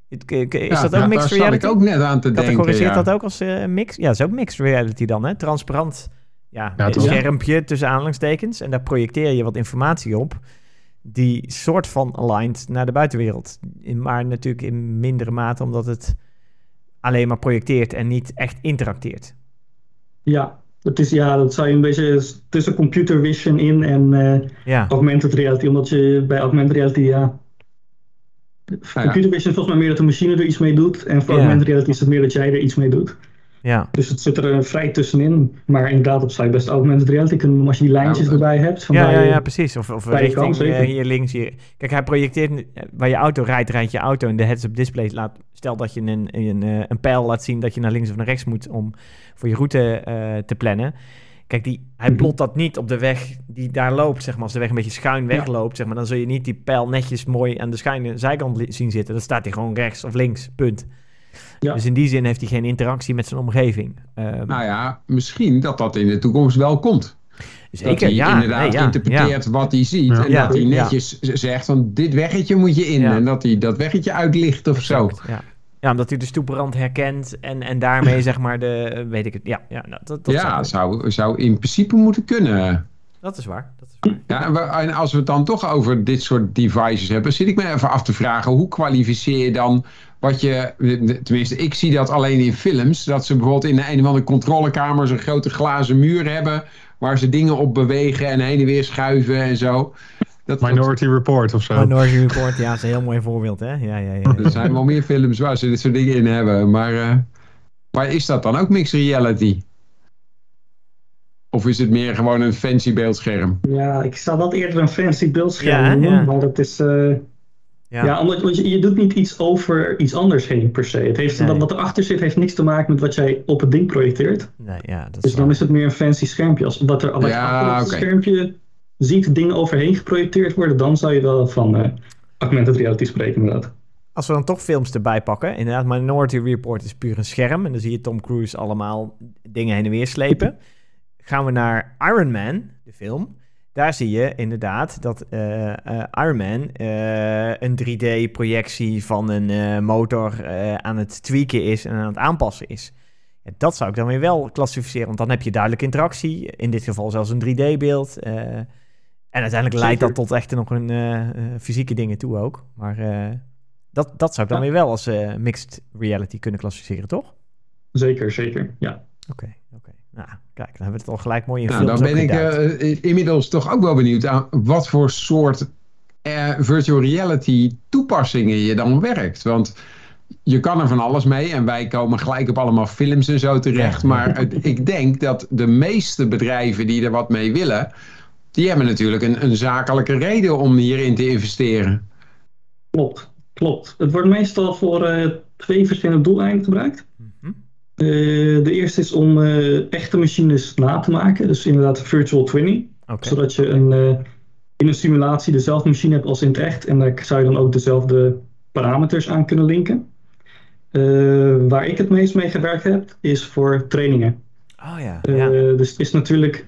Is Ja, dat ook mixed Daar zat reality? ik ook net aan te denken. Ja. dat ook als eh, mix? Ja, dat is ook mixed reality dan, hè? Transparant ja, Ja, een schermpje tussen aanhalingstekens. En daar projecteer je wat informatie op. Die soort van aligned naar de buitenwereld. Maar natuurlijk in mindere mate, omdat het alleen maar projecteert en niet echt interacteert. Ja, het is, ja, dat zou je een beetje tussen computer vision in en eh, Ja, augmented reality, omdat je bij augmented reality, ja. Computer vision is volgens mij meer dat de machine er iets mee doet. En voor Ja. augmented reality is het meer dat jij er iets mee doet. Ja. Dus het zit er eh, vrij tussenin. Maar inderdaad, op zou je best augmented reality kunnen doen als je die lijntjes Ja, erbij hebt. Van Ja, ja, ja, precies. Of, of richting kan, zeker. eh, hier links. Hier. Kijk, hij projecteert eh, waar je auto rijdt, rijdt je auto en de heads-up display laat. Stel dat je een, een, eh, een pijl laat zien dat je naar links of naar rechts moet om voor je route eh, te plannen. Kijk, die, hij Mhm. plot dat niet op de weg die daar loopt, zeg maar. Als de weg een beetje schuin wegloopt, zeg maar, dan zul je niet die pijl netjes mooi aan de schuine zijkant zien zitten. Dan staat hij gewoon rechts of links, punt. Ja. Dus in die zin heeft hij geen interactie met zijn omgeving. Ehm, Nou ja, misschien dat dat in de toekomst wel komt. dat zeker, hij ja. inderdaad nee, ja, interpreteert wat hij ziet. Ja. En Ja. dat hij netjes zegt van dit weggetje moet je in. Ja. En dat hij dat weggetje uitlicht of zo. Exact, Ja. ja, omdat hij de stoeprand herkent en, en daarmee zeg maar de, weet ik het, ja, ja nou, dat, dat, ja, zou, zou, zou in principe moeten kunnen. dat is waar. Dat is waar. Ja, en we- en als we het dan toch over dit soort devices hebben, zit ik me even af te vragen, hoe kwalificeer je dan wat je, tenminste ik zie dat alleen in films, dat ze bijvoorbeeld in een of andere controlekamer zo'n grote glazen muur hebben, waar ze dingen op bewegen en heen en weer schuiven en zo. Dat, dat- Minority Report of zo. Minority Report, ja, is een heel mooi voorbeeld, hè? Ja, ja, ja. er zijn wel meer films waar ze dit soort dingen in hebben, maar, eh, maar is dat dan ook mixed reality? Of is het meer gewoon een fancy beeldscherm? Ja, ik zou dat eerder een fancy beeldscherm Ja, noemen. ja. Maar dat is... eh, Ja, ja omdat want je, je, doet niet iets over iets anders heen per se. Het heeft, nee. Wat erachter zit heeft niks te maken met wat jij op het ding projecteert. Nee, ja, dat dus dan is het meer een fancy schermpje. Als dat er wat ja, achter het schermpje ziet dingen overheen geprojecteerd worden, dan zou je wel van uh, augmented reality spreken inderdaad. Als we dan toch films erbij pakken, inderdaad, Minority Report is puur een scherm. En dan zie je Tom Cruise allemaal dingen heen en weer slepen. Gaan we naar Iron Man, de film. Daar zie je inderdaad dat uh, uh, Iron Man uh, een 3D-projectie van een motor aan het tweaken is en aan het aanpassen is. Ja, dat zou ik dan weer wel klassificeren, want dan heb je duidelijke interactie. In dit geval zelfs een 3D-beeld. en uiteindelijk leidt dat tot echt nog een fysieke dingen toe ook. Maar dat, dat zou ik dan weer wel als mixed reality kunnen klassificeren, toch? Zeker, zeker, ja. Oké, oké. Nou, kijk, dan hebben we het al gelijk mooi in nou, Dan ben ik uh, inmiddels toch ook wel benieuwd aan wat voor soort uh, virtual reality toepassingen je dan werkt. Want je kan er van alles mee en wij komen gelijk op allemaal films en zo terecht. Ja. Maar het, ik denk dat de meeste bedrijven die er wat mee willen, die hebben natuurlijk een, een zakelijke reden om hierin te investeren. Klopt, klopt. Het wordt meestal voor uh, twee verschillende doeleinden gebruikt. Uh, de eerste is om uh, echte machines na te maken. Dus inderdaad virtual twinning. Okay. Zodat je een, uh, in een simulatie dezelfde machine hebt als in het echt. En daar zou je dan ook dezelfde parameters aan kunnen linken. waar ik het meest mee gewerkt heb, is voor trainingen. Oh ja. ja. dus het is natuurlijk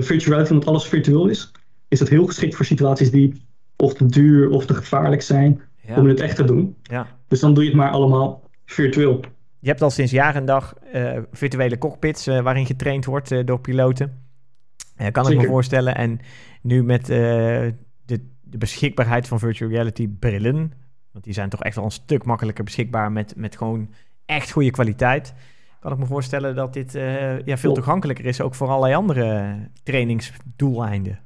virtual omdat alles virtueel is. Is het heel geschikt voor situaties die of te duur of te gevaarlijk zijn ja. om het echt te doen. Ja. Dus dan doe je het maar allemaal virtueel. Je hebt al sinds jaar en dag uh, virtuele cockpits uh, waarin getraind wordt uh, door piloten. kan Zeker. ik me voorstellen. En nu met de, de, beschikbaarheid van virtual reality brillen. Want die zijn toch echt wel een stuk makkelijker beschikbaar met, met gewoon echt goede kwaliteit. Kan ik me voorstellen dat dit ja, veel toegankelijker is, ook voor allerlei andere trainingsdoeleinden.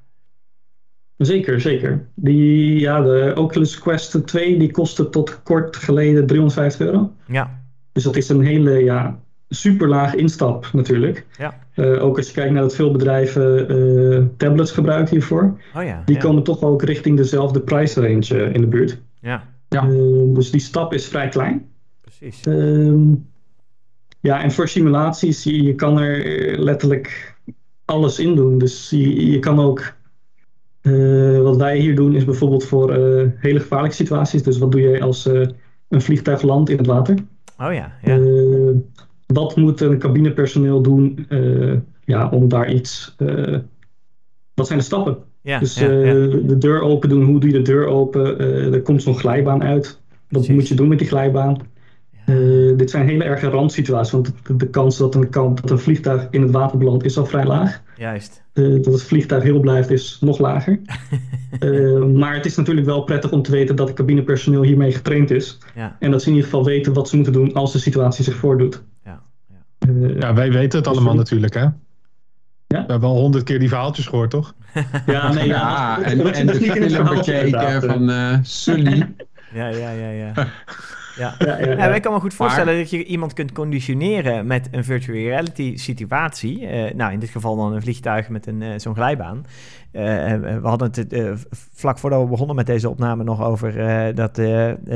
Zeker, zeker. Die, ja, de Oculus Quest 2 die kostte tot kort geleden 350 euro. Ja. Dus dat is een hele ja, super laag instap natuurlijk. Ja. Uh, ook als je kijkt naar dat veel bedrijven uh, tablets gebruiken hiervoor. Oh ja, die ja. komen toch ook richting dezelfde prijsrange uh, in de buurt. Ja. ja. dus die stap is vrij klein. Precies. Ehm, ja, en voor simulaties, je, je, kan er letterlijk alles in doen. Dus je, je kan ook... wat wij hier doen is bijvoorbeeld voor hele gevaarlijke situaties. Dus wat doe je als een vliegtuig landt in het water? Oh ja, ja. Uh, wat moet een cabinepersoneel doen uh, ja, om daar iets... Wat zijn de stappen? Ja, dus ja, ja. de deur open doen, hoe doe je de deur open? er komt zo'n glijbaan uit. Wat moet je doen met die glijbaan? Dit zijn hele erge randsituaties, want de, de kans dat een, dat een vliegtuig in het water belandt is al vrij laag. Juist. dat het vliegtuig heel blijft is nog lager. Uh, maar het is natuurlijk wel prettig om te weten dat het cabinepersoneel hiermee getraind is. Ja. En dat ze in ieder geval weten wat ze moeten doen als de situatie zich voordoet. Ja, ja. Uh, ja wij weten het allemaal natuurlijk, hè? Ja? We hebben al honderd keer die verhaaltjes gehoord, toch? Ja, nee, ja, en, dat, en dat de bekeken van uh, Sully. Ja, ja, ja, ja. Ja. Ja, ik kan me goed voorstellen maar... dat je iemand kunt conditioneren met een virtual reality situatie. Uh, nou, in dit geval dan een vliegtuig met een, uh, zo'n glijbaan. Uh, we hadden het vlak voordat we begonnen met deze opname nog over dat,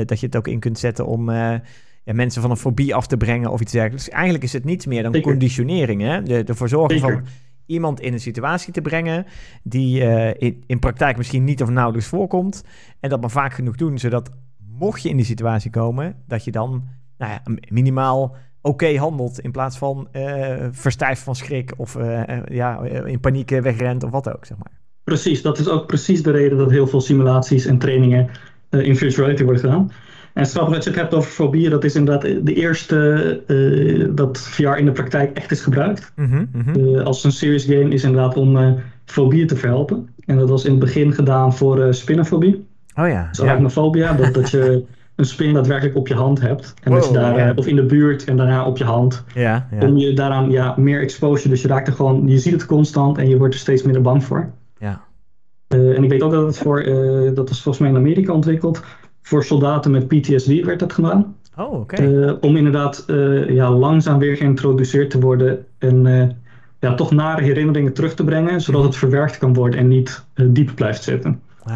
dat je het ook in kunt zetten om ja, mensen van een fobie af te brengen of iets dergelijks. Eigenlijk is het niets meer dan Zeker. conditionering. Hè? De, ervoor zorgen Zeker. van iemand in een situatie te brengen die in, in praktijk misschien niet of nauwelijks voorkomt. En dat maar vaak genoeg doen, zodat mocht je in die situatie komen, dat je dan nou ja, minimaal oké okay handelt in plaats van uh, verstijft van schrik of uh, ja, in paniek wegrent of wat ook, zeg maar. Precies, dat is ook precies de reden dat heel veel simulaties en trainingen in virtual reality worden gedaan. En grappig dat je het hebt over fobieën, dat is inderdaad de eerste dat VR in de praktijk echt is gebruikt. Mm -hmm, mm -hmm. als een serious game is inderdaad om fobieën te verhelpen. En dat was in het begin gedaan voor spinnenfobie. Oh ja. Arachnofobia, dat, dat je een spin daadwerkelijk op je hand hebt. En wow, dat je daar, ja. of in de buurt en daarna op je hand. Ja, ja. Om je daaraan ja, meer exposure. Dus je raakt er gewoon, je ziet het constant en je wordt er steeds minder bang voor. Ja. Uh, en ik weet ook dat het voor, uh, dat is volgens mij in Amerika ontwikkeld. Voor soldaten met PTSD werd dat gedaan. Oh, oké. Okay. Uh, om inderdaad ja, langzaam weer geïntroduceerd te worden. En ja, toch nare herinneringen terug te brengen. Zodat het verwerkt kan worden en niet diep blijft zitten. Ah,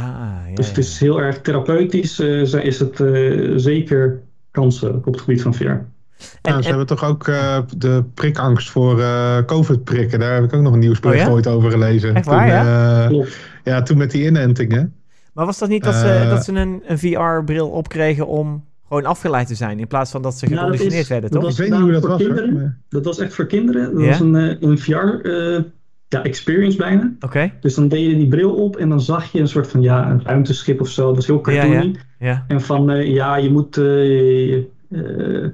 ja, Dus het is heel erg therapeutisch, eh, is het eh, zeker kansen op het gebied van VR. En- Nou, en- ze hebben toch ook eh, de prikangst voor eh, COVID-prikken. Daar heb ik ook nog een nieuwsbericht Oh ja? ooit over gelezen. Echt waar, toen, ja? eh, ja, toen met die inentingen. Maar was dat niet dat ze, dat ze een, een VR-bril opkregen om gewoon afgeleid te zijn, in plaats van dat ze dat geconditioneerd is- werden, dat toch? Ik was weet niet hoe dat was. kinderen. maar- Dat was echt voor kinderen. Dat Ja? was een, een VR eh, ja, experience bijna. Oké, Dus dan deed je die bril op en dan zag je een soort van ja, een ruimteschip of zo. Dat is heel Ja, ja. cartoony. ja. En van eh, ja, je moet, eh, eh,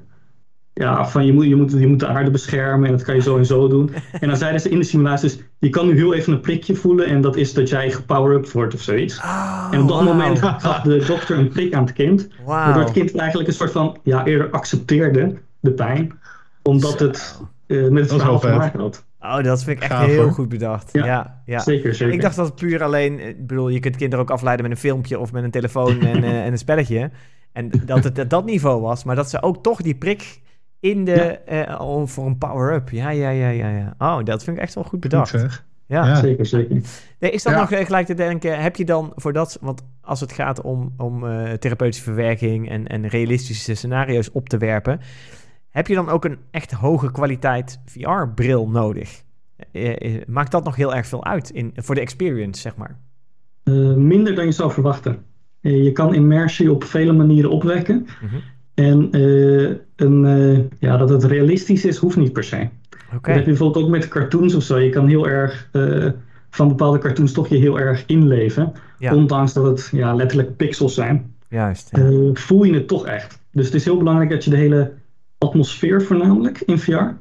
ja, van je, moet, je, moet, je moet de aarde beschermen en dat kan je zo en zo doen. En dan zeiden ze in de simulaties, je kan nu heel even een prikje voelen en dat is dat jij gepower-up wordt of zoiets. Oh, en op dat moment gaf de dokter een prik aan het kind. Waardoor het kind eigenlijk een soort van, ja, eerder accepteerde de pijn. Omdat het eh, met het verhaal te maken had. Oh, dat vind ik echt Gaaf, heel hoor. goed bedacht. Ja, Ja. ja. Zeker, zeker. Ik dacht dat het puur alleen, eh, ik bedoel, je kunt kinderen ook afleiden met een filmpje of met een telefoon en, eh, en een spelletje. En dat het op dat niveau was, maar dat ze ook toch die prik in de, eh, oh, voor een power-up. Ja, ja, ja, ja, ja. Oh, dat vind ik echt wel goed bedacht. Goed, ja. Ja. Zeker, zeker. Nee, is Ja. nog gelijk te denken, heb je dan voor dat, want als het gaat om, om eh, therapeutische verwerking en, en realistische scenario's op te werpen, heb je dan ook een echt hoge kwaliteit VR-bril nodig? Eh, eh, maakt dat nog heel erg veel uit in, voor de experience, zeg maar? Eh, minder dan je zou verwachten. Eh, je kan immersie op vele manieren opwekken. Mhm. En eh, een, eh, ja, dat het realistisch is, hoeft niet per se. Oké. Dat heb je bijvoorbeeld ook met cartoons of zo. Je kan heel erg eh, van bepaalde cartoons toch je heel erg inleven. Ja. Ondanks dat het ja, letterlijk pixels zijn. Juist. Ja. eh, voel je het toch echt. Dus het is heel belangrijk dat je de hele atmosfeer voornamelijk in VR eh,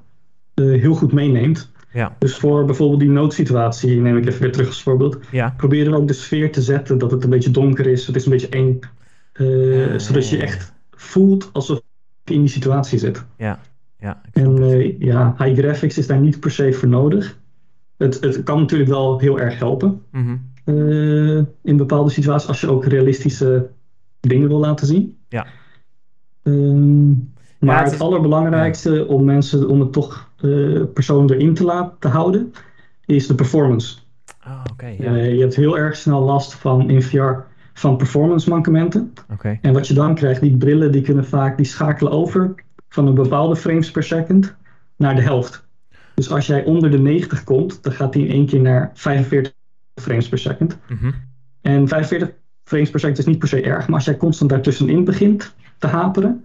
heel goed meeneemt. Ja. Dus voor bijvoorbeeld die noodsituatie, neem ik even weer terug als voorbeeld. ja. Probeer dan ook de sfeer te zetten dat het een beetje donker is. Het is een beetje eng. eh, Ja, zodat je echt voelt alsof je in die situatie zit. Ja. Ja. En eh, ja, high graphics is daar niet per se voor nodig. Het, het kan natuurlijk wel heel erg helpen Mhm. in bepaalde situaties als je ook realistische dingen wil laten zien. Ja. Ehm, maar het allerbelangrijkste om mensen om het toch eh persoon erin te laten houden, is de performance. Oké. ja. Eh, je hebt heel erg snel last van in VR van performance mankementen. Oké. En wat je dan krijgt, die brillen die kunnen vaak die schakelen over van een bepaalde frames per second naar de helft. Dus als jij onder de 90 komt, dan gaat die in één keer naar 45 frames per second. Mhm. En 45 frames per second is niet per se erg, maar als jij constant daartussenin begint te haperen,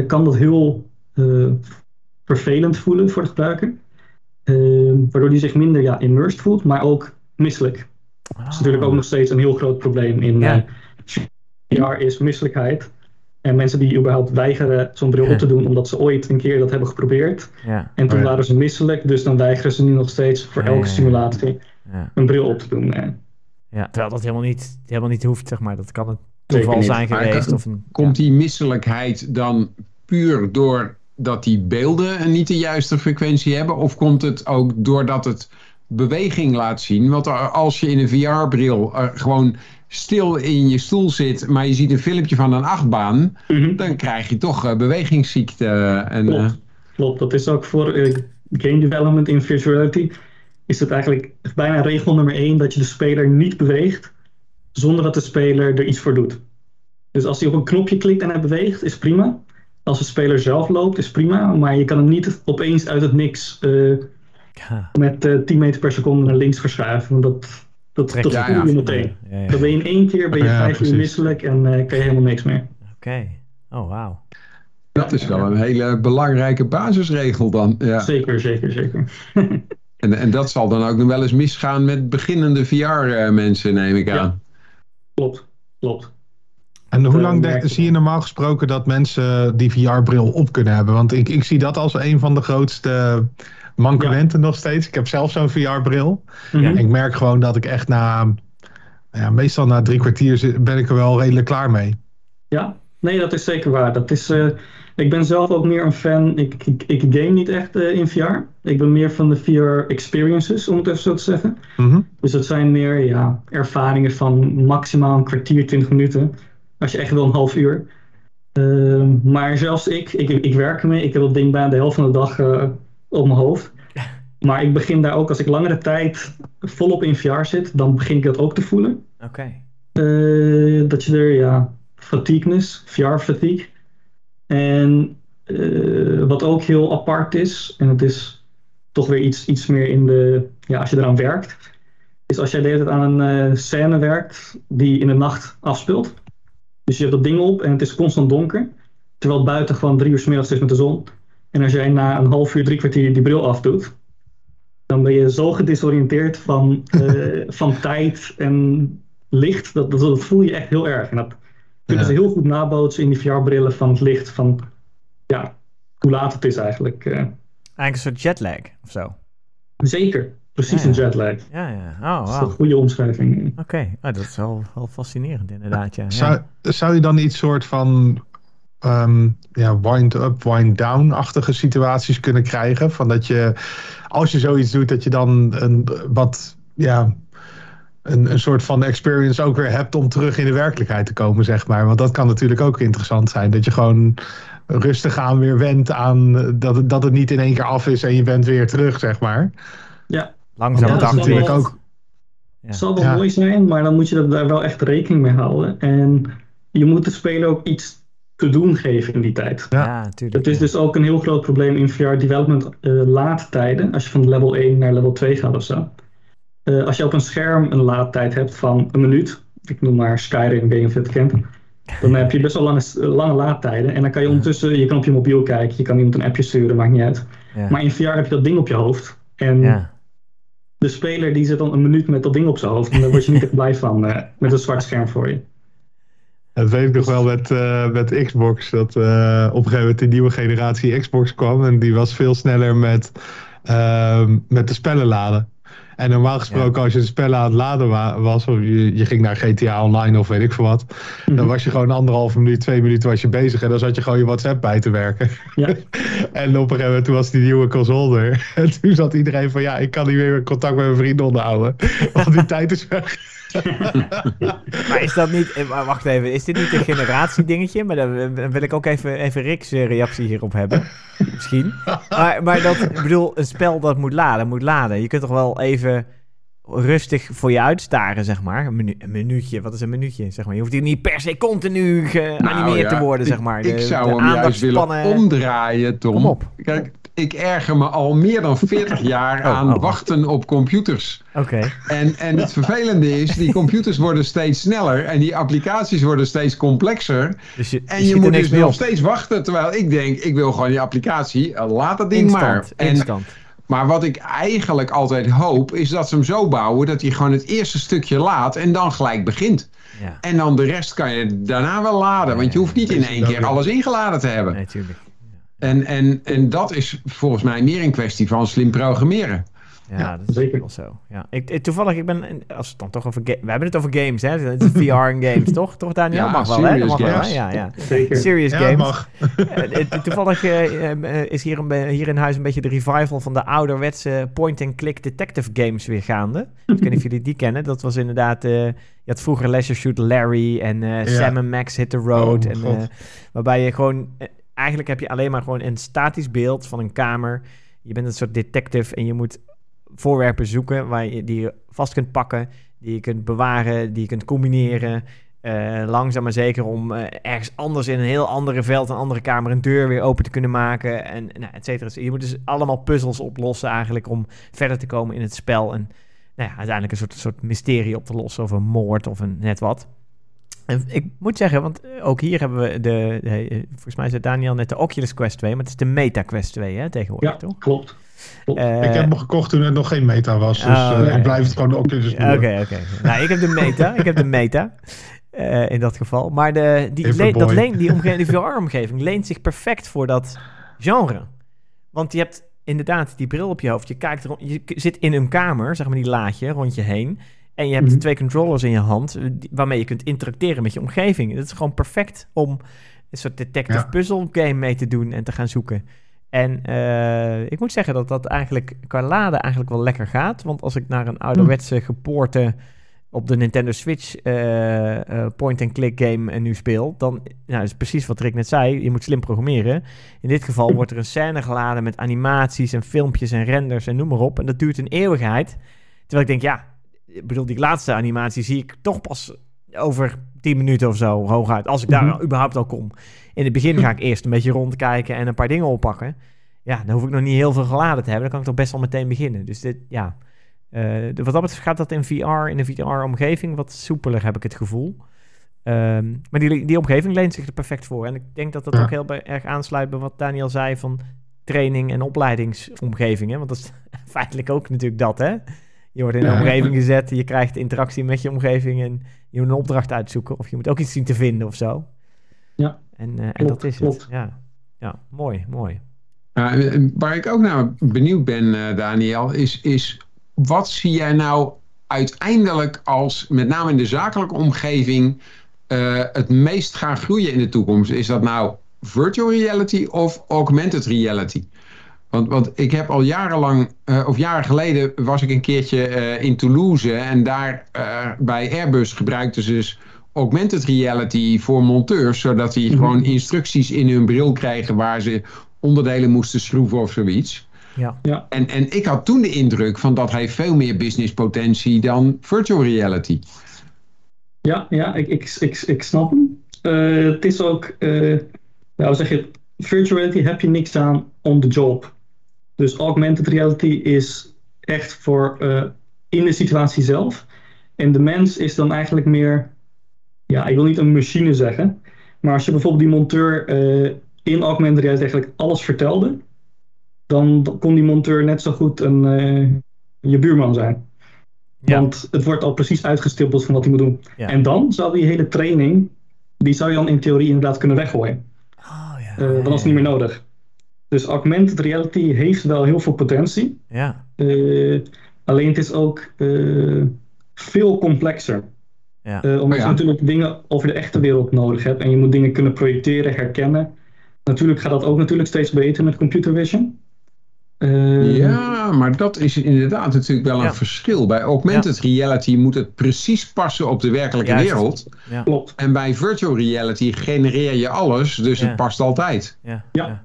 kan dat heel eh, vervelend voelen voor de gebruiker. Eh, waardoor die zich minder ja, immersed voelt, maar ook misselijk. Dat is natuurlijk ook nog steeds een heel groot probleem in Ja. eh, VR is misselijkheid. En mensen die überhaupt weigeren zo'n bril op te doen omdat ze ooit een keer dat hebben geprobeerd. Ja. En toen waren ze misselijk, dus dan weigeren ze nu nog steeds voor Ja, elke ja, ja. simulatie Ja. een bril op te doen. eh. ja. Terwijl dat helemaal niet, helemaal niet hoeft, zeg maar. Dat kan toeval zijn geweest. kan- Of een, Komt die misselijkheid dan puur doordat die beelden niet de juiste frequentie hebben? Of komt het ook doordat het beweging laat zien? Want als je in een VR-bril eh, gewoon stil in je stoel zit, maar je ziet een filmpje van een achtbaan, Mhm. dan krijg je toch eh, bewegingsziekte. En, eh, Klopt. Klopt, dat is ook voor eh, game development in virtuality. Is het eigenlijk bijna regel nummer één dat je de speler niet beweegt zonder dat de speler er iets voor doet. Dus als hij op een knopje klikt en hij beweegt, is prima. Als de speler zelf loopt, is prima. Maar je kan hem niet opeens uit het niks eh, ja. met eh 10 meter per seconde naar links verschuiven. Want dat, dat, Trek dat je voel je meteen. Ja, ja. Dan ben je in één keer ben je Ja, vijf uur misselijk en eh kan je helemaal niks meer. Oké. Oh, wauw. dat is wel een hele belangrijke basisregel dan. Ja. Zeker, zeker, zeker. En, en dat zal dan ook nog wel eens misgaan met beginnende VR-mensen, neem ik Ja. aan. Klopt, klopt. En hoe eh, lang merk de- je zie je normaal gesproken dat mensen die VR-bril op kunnen hebben? Want ik, ik zie dat als een van de grootste mankementen nog steeds. Ik heb zelf zo'n VR-bril. Mhm. En ik merk gewoon dat ik echt na, ja, meestal na drie kwartier ben ik er wel redelijk klaar mee. Ja, nee, dat is zeker waar. Dat is, eh, ik ben zelf ook meer een fan. Ik, ik, ik game niet echt eh, in VR. Ik ben meer van de VR-experiences, om het even zo te zeggen. Mhm. Dus dat zijn meer ja, ervaringen van maximaal een kwartier, twintig minuten. Als je echt wil, een half uur. Ehm, maar zelfs ik, ik, ik werk ermee. Ik heb dat ding bijna de helft van de dag eh, op mijn hoofd. Maar ik begin daar ook, als ik langere tijd volop in VR zit, dan begin ik dat ook te voelen. Oké. Eh, dat je er, ja, fatigueness, VR-fatigue. En eh, wat ook heel apart is, en het is toch weer iets, iets meer in de, ja, als je eraan werkt, is als jij de hele tijd aan een uh, scène werkt die in de nacht afspeelt. Dus je hebt dat ding op en het is constant donker, terwijl het buiten gewoon drie uur s middags is met de zon. En als jij na een half uur, drie kwartier die bril afdoet, dan ben je zo gedisoriënteerd van, uh, van tijd en licht. Dat, dat, dat, voel je echt heel erg. En dat kunnen ja. ze heel goed nabootsen in die VR-brillen van het licht. Van ja, hoe laat het is eigenlijk. Uh. Eigenlijk een soort jetlag of zo. Zeker, precies Ja, een jetlag. Ja, ja. Oh, Dat is een goede omschrijving. Oké, oh, dat is wel, wel fascinerend inderdaad, ja. Zou, zou je dan iets soort van ehm, ja, wind-up, wind-down-achtige situaties kunnen krijgen? Van dat je, als je zoiets doet, dat je dan een wat, ja, een, een soort van experience ook weer hebt om terug in de werkelijkheid te komen, zeg maar. Want dat kan natuurlijk ook interessant zijn. Dat je gewoon rustig aan weer went aan dat, het- dat het niet in één keer af is en je bent weer terug, zeg maar. Ja, Langzaam Ja, dat is natuurlijk wel- ook. Ja. het zal wel Ja. mooi zijn, maar dan moet je daar wel echt rekening mee houden. En je moet de speler ook iets te doen geven in die tijd. Ja. Natuurlijk. Het is dus ook een heel groot probleem in VR development eh laadtijden. Als je van level 1 naar level 2 gaat of zo. Eh, als je op een scherm een laadtijd hebt van een minuut. Ik noem maar Skyrim, of het kent. Dan heb je best wel lange, lange laadtijden. En dan kan je ondertussen, je kan op je mobiel kijken. Je kan iemand een appje sturen, maakt niet uit. Ja. Maar in VR heb je dat ding op je hoofd. En ja. de speler die zit dan een minuut met dat ding op zijn hoofd. En daar word je niet echt blij van. eh, met een zwart scherm voor je. Dat weet ik nog wel met, eh, met Xbox. Dat eh, op een gegeven moment de nieuwe generatie Xbox kwam. En die was veel sneller met, ehm, met de spellen laden. En normaal gesproken, als je de spellen aan het laden wa- was, of je, je ging naar GTA Online of weet ik veel wat, dan Mhm. was je gewoon anderhalve minuut, twee minuten was je bezig. En dan zat je gewoon je WhatsApp bij te werken. Ja. en op een gegeven moment toen was die nieuwe console er. En toen zat iedereen van ja, ik kan niet meer contact met mijn vrienden onderhouden. Want die tijd is weg. Maar is dat niet... eh, Wacht even, is dit niet een generatiedingetje? Maar dan eh, wil ik ook even, even Rick's eh, reactie hierop hebben. Misschien. Maar, maar dat, ik bedoel, een spel dat moet laden, moet laden. Je kunt toch wel even rustig voor je uitstaren, zeg maar. Een, minu- een minuutje, wat is een minuutje? Zeg maar. Je hoeft hier niet per se continu geanimeerd Nou ja, te worden, zeg maar. Ik, zou de hem juist willen omdraaien, Tom. Kom op. Kijk, ik erger me al meer dan 40 jaar Oh, aan oh. wachten op computers. Oké. En, en het vervelende is, die computers worden steeds sneller en die applicaties worden steeds complexer. Dus je, En je moet dus nog op. steeds wachten. Terwijl ik denk, ik wil gewoon die applicatie, eh, laat dat ding maar. En, instant. maar wat ik eigenlijk altijd hoop, is dat ze hem zo bouwen dat hij gewoon het eerste stukje laat en dan gelijk begint. Ja, En dan de rest kan je daarna wel laden, want je hoeft niet in één keer alles ingeladen te hebben. nee, tuurlijk. En, en, en dat is volgens mij meer een kwestie van slim programmeren. Ja, Ja, dat is zeker. wel zo. Ja. Ik, ik- toevallig, ik ben, als we het dan toch over we hebben het over games, hè? Het is VR en games, toch? Toch Daniel? Ja, mag wel, hè? Dat wel. Ja, ja. Zeker. Serious Ja, games. mag. Eh, toevallig eh, eh, is hier, een, hier in huis een beetje de revival van de ouderwetse point-and-click detective games weer gaande. Ik weet niet of jullie die kennen. Dat was inderdaad, eh, je had vroeger Leisure Shoot Larry en eh, Sam en Max Hit the Road. Oh, en, eh, waarbij je gewoon, eigenlijk heb je alleen maar gewoon een statisch beeld van een kamer. Je bent een soort detective en je moet voorwerpen zoeken waar je, die je vast kunt pakken, die je kunt bewaren, die je kunt combineren. Eh, langzaam maar zeker om eh, ergens anders in een heel andere veld, een andere kamer, een deur weer open te kunnen maken. En nou, et cetera. Je moet dus allemaal puzzels oplossen eigenlijk om verder te komen in het spel. En nou ja, uiteindelijk een soort, soort mysterie op te lossen of een moord of een net wat. En ik moet zeggen, want eh, ook hier hebben we de, de eh, volgens mij zei Daniel net de Oculus Quest 2, maar het is de Meta Quest 2 hè, tegenwoordig, Ja, toch? klopt. klopt. Eh, ik heb hem gekocht toen het nog geen meta was. Dus Oh, oké. ik blijf het gewoon de Oculus Oké, oké. Nou, ik heb de meta. ik heb de meta. in dat geval. Maar de, die, le- dat leen, die, omge- die VR-omgeving leent zich perfect voor dat genre. Want je hebt inderdaad die bril op je hoofd. Je, kijkt rond, je zit in een kamer, zeg maar die laadje, rond je heen. En je hebt Mhm. twee controllers in je hand eh, waarmee je kunt interacteren met je omgeving. Dat is gewoon perfect om een soort detective Ja. puzzle game mee te doen en te gaan zoeken. En eh, ik moet zeggen dat dat eigenlijk qua laden eigenlijk wel lekker gaat. Want als ik naar een ouderwetse gepoorte op de Nintendo Switch eh, point-and-click game en nu speel, dan nou, dat is precies wat Rick net zei. Je moet slim programmeren. In dit geval wordt er een scène geladen met animaties en filmpjes en renders en noem maar op. En dat duurt een eeuwigheid. Terwijl ik denk, ja, ik bedoel, die laatste animatie zie ik toch pas over 10 minuten of zo, hooguit. Als ik daar Mhm. überhaupt al kom. In het begin ga ik eerst een beetje rondkijken en een paar dingen oppakken. Ja, dan hoef ik nog niet heel veel geladen te hebben. Dan kan ik toch best wel meteen beginnen. Dus dit, ja. Eh, wat dat betreft gaat dat in VR, in de VR-omgeving, wat soepeler, heb ik het gevoel. Ehm, maar die, die omgeving leent zich er perfect voor. En ik denk dat dat Ja. ook heel erg aansluit bij wat Daniel zei van training- en opleidingsomgevingen. Want dat is feitelijk ook natuurlijk dat, hè? Je wordt in een omgeving gezet, je krijgt interactie met je omgeving en je moet een opdracht uitzoeken. Of je moet ook iets zien te vinden of zo. Ja. En, eh, en dat is klopt. het. Ja. ja, mooi, mooi. Waar ik ook naar benieuwd ben, eh, Daniel, is, is wat zie jij nou uiteindelijk als, met name in de zakelijke omgeving, eh, het meest gaan groeien in de toekomst? Is dat nou virtual reality of augmented reality? Want, want ik heb al jarenlang, eh, of jaren geleden, was ik een keertje eh, in Toulouse en daar eh, bij Airbus gebruikten ze dus augmented reality voor monteurs, zodat die Mhm. gewoon instructies in hun bril krijgen waar ze onderdelen moesten schroeven of zoiets. Ja, En, en ik had toen de indruk van dat heeft veel meer businesspotentie dan virtual reality. Ja, ja ik, ik, ik, ik snap hem. Eh, het is ook, eh ja, hoe zeg je, virtual reality heb je niks aan on the job. Dus augmented reality is echt voor eh, in de situatie zelf. En de mens is dan eigenlijk meer, ja, ik wil niet een machine zeggen, maar als je bijvoorbeeld die monteur eh, in augmented reality eigenlijk alles vertelde, dan kon die monteur net zo goed een, eh, je buurman zijn. ja, Want het wordt al precies uitgestippeld van wat hij moet doen. Ja. En dan zou die hele training, die zou je dan in theorie inderdaad kunnen weggooien. Oh, ja. Dan is het niet meer nodig. Dus augmented reality heeft wel heel veel potentie. Ja, Eh, alleen het is ook eh, veel complexer. ja. Eh, omdat Oh ja. je natuurlijk dingen over de echte wereld nodig hebt. En je moet dingen kunnen projecteren, herkennen. Natuurlijk gaat dat ook natuurlijk steeds beter met computer vision. Eh, Ja, maar dat is inderdaad natuurlijk wel een Ja. verschil. Bij augmented reality moet het precies passen op de werkelijke Juist. wereld. ja, Klopt. En bij virtual reality genereer je alles, dus Ja. het past altijd. ja,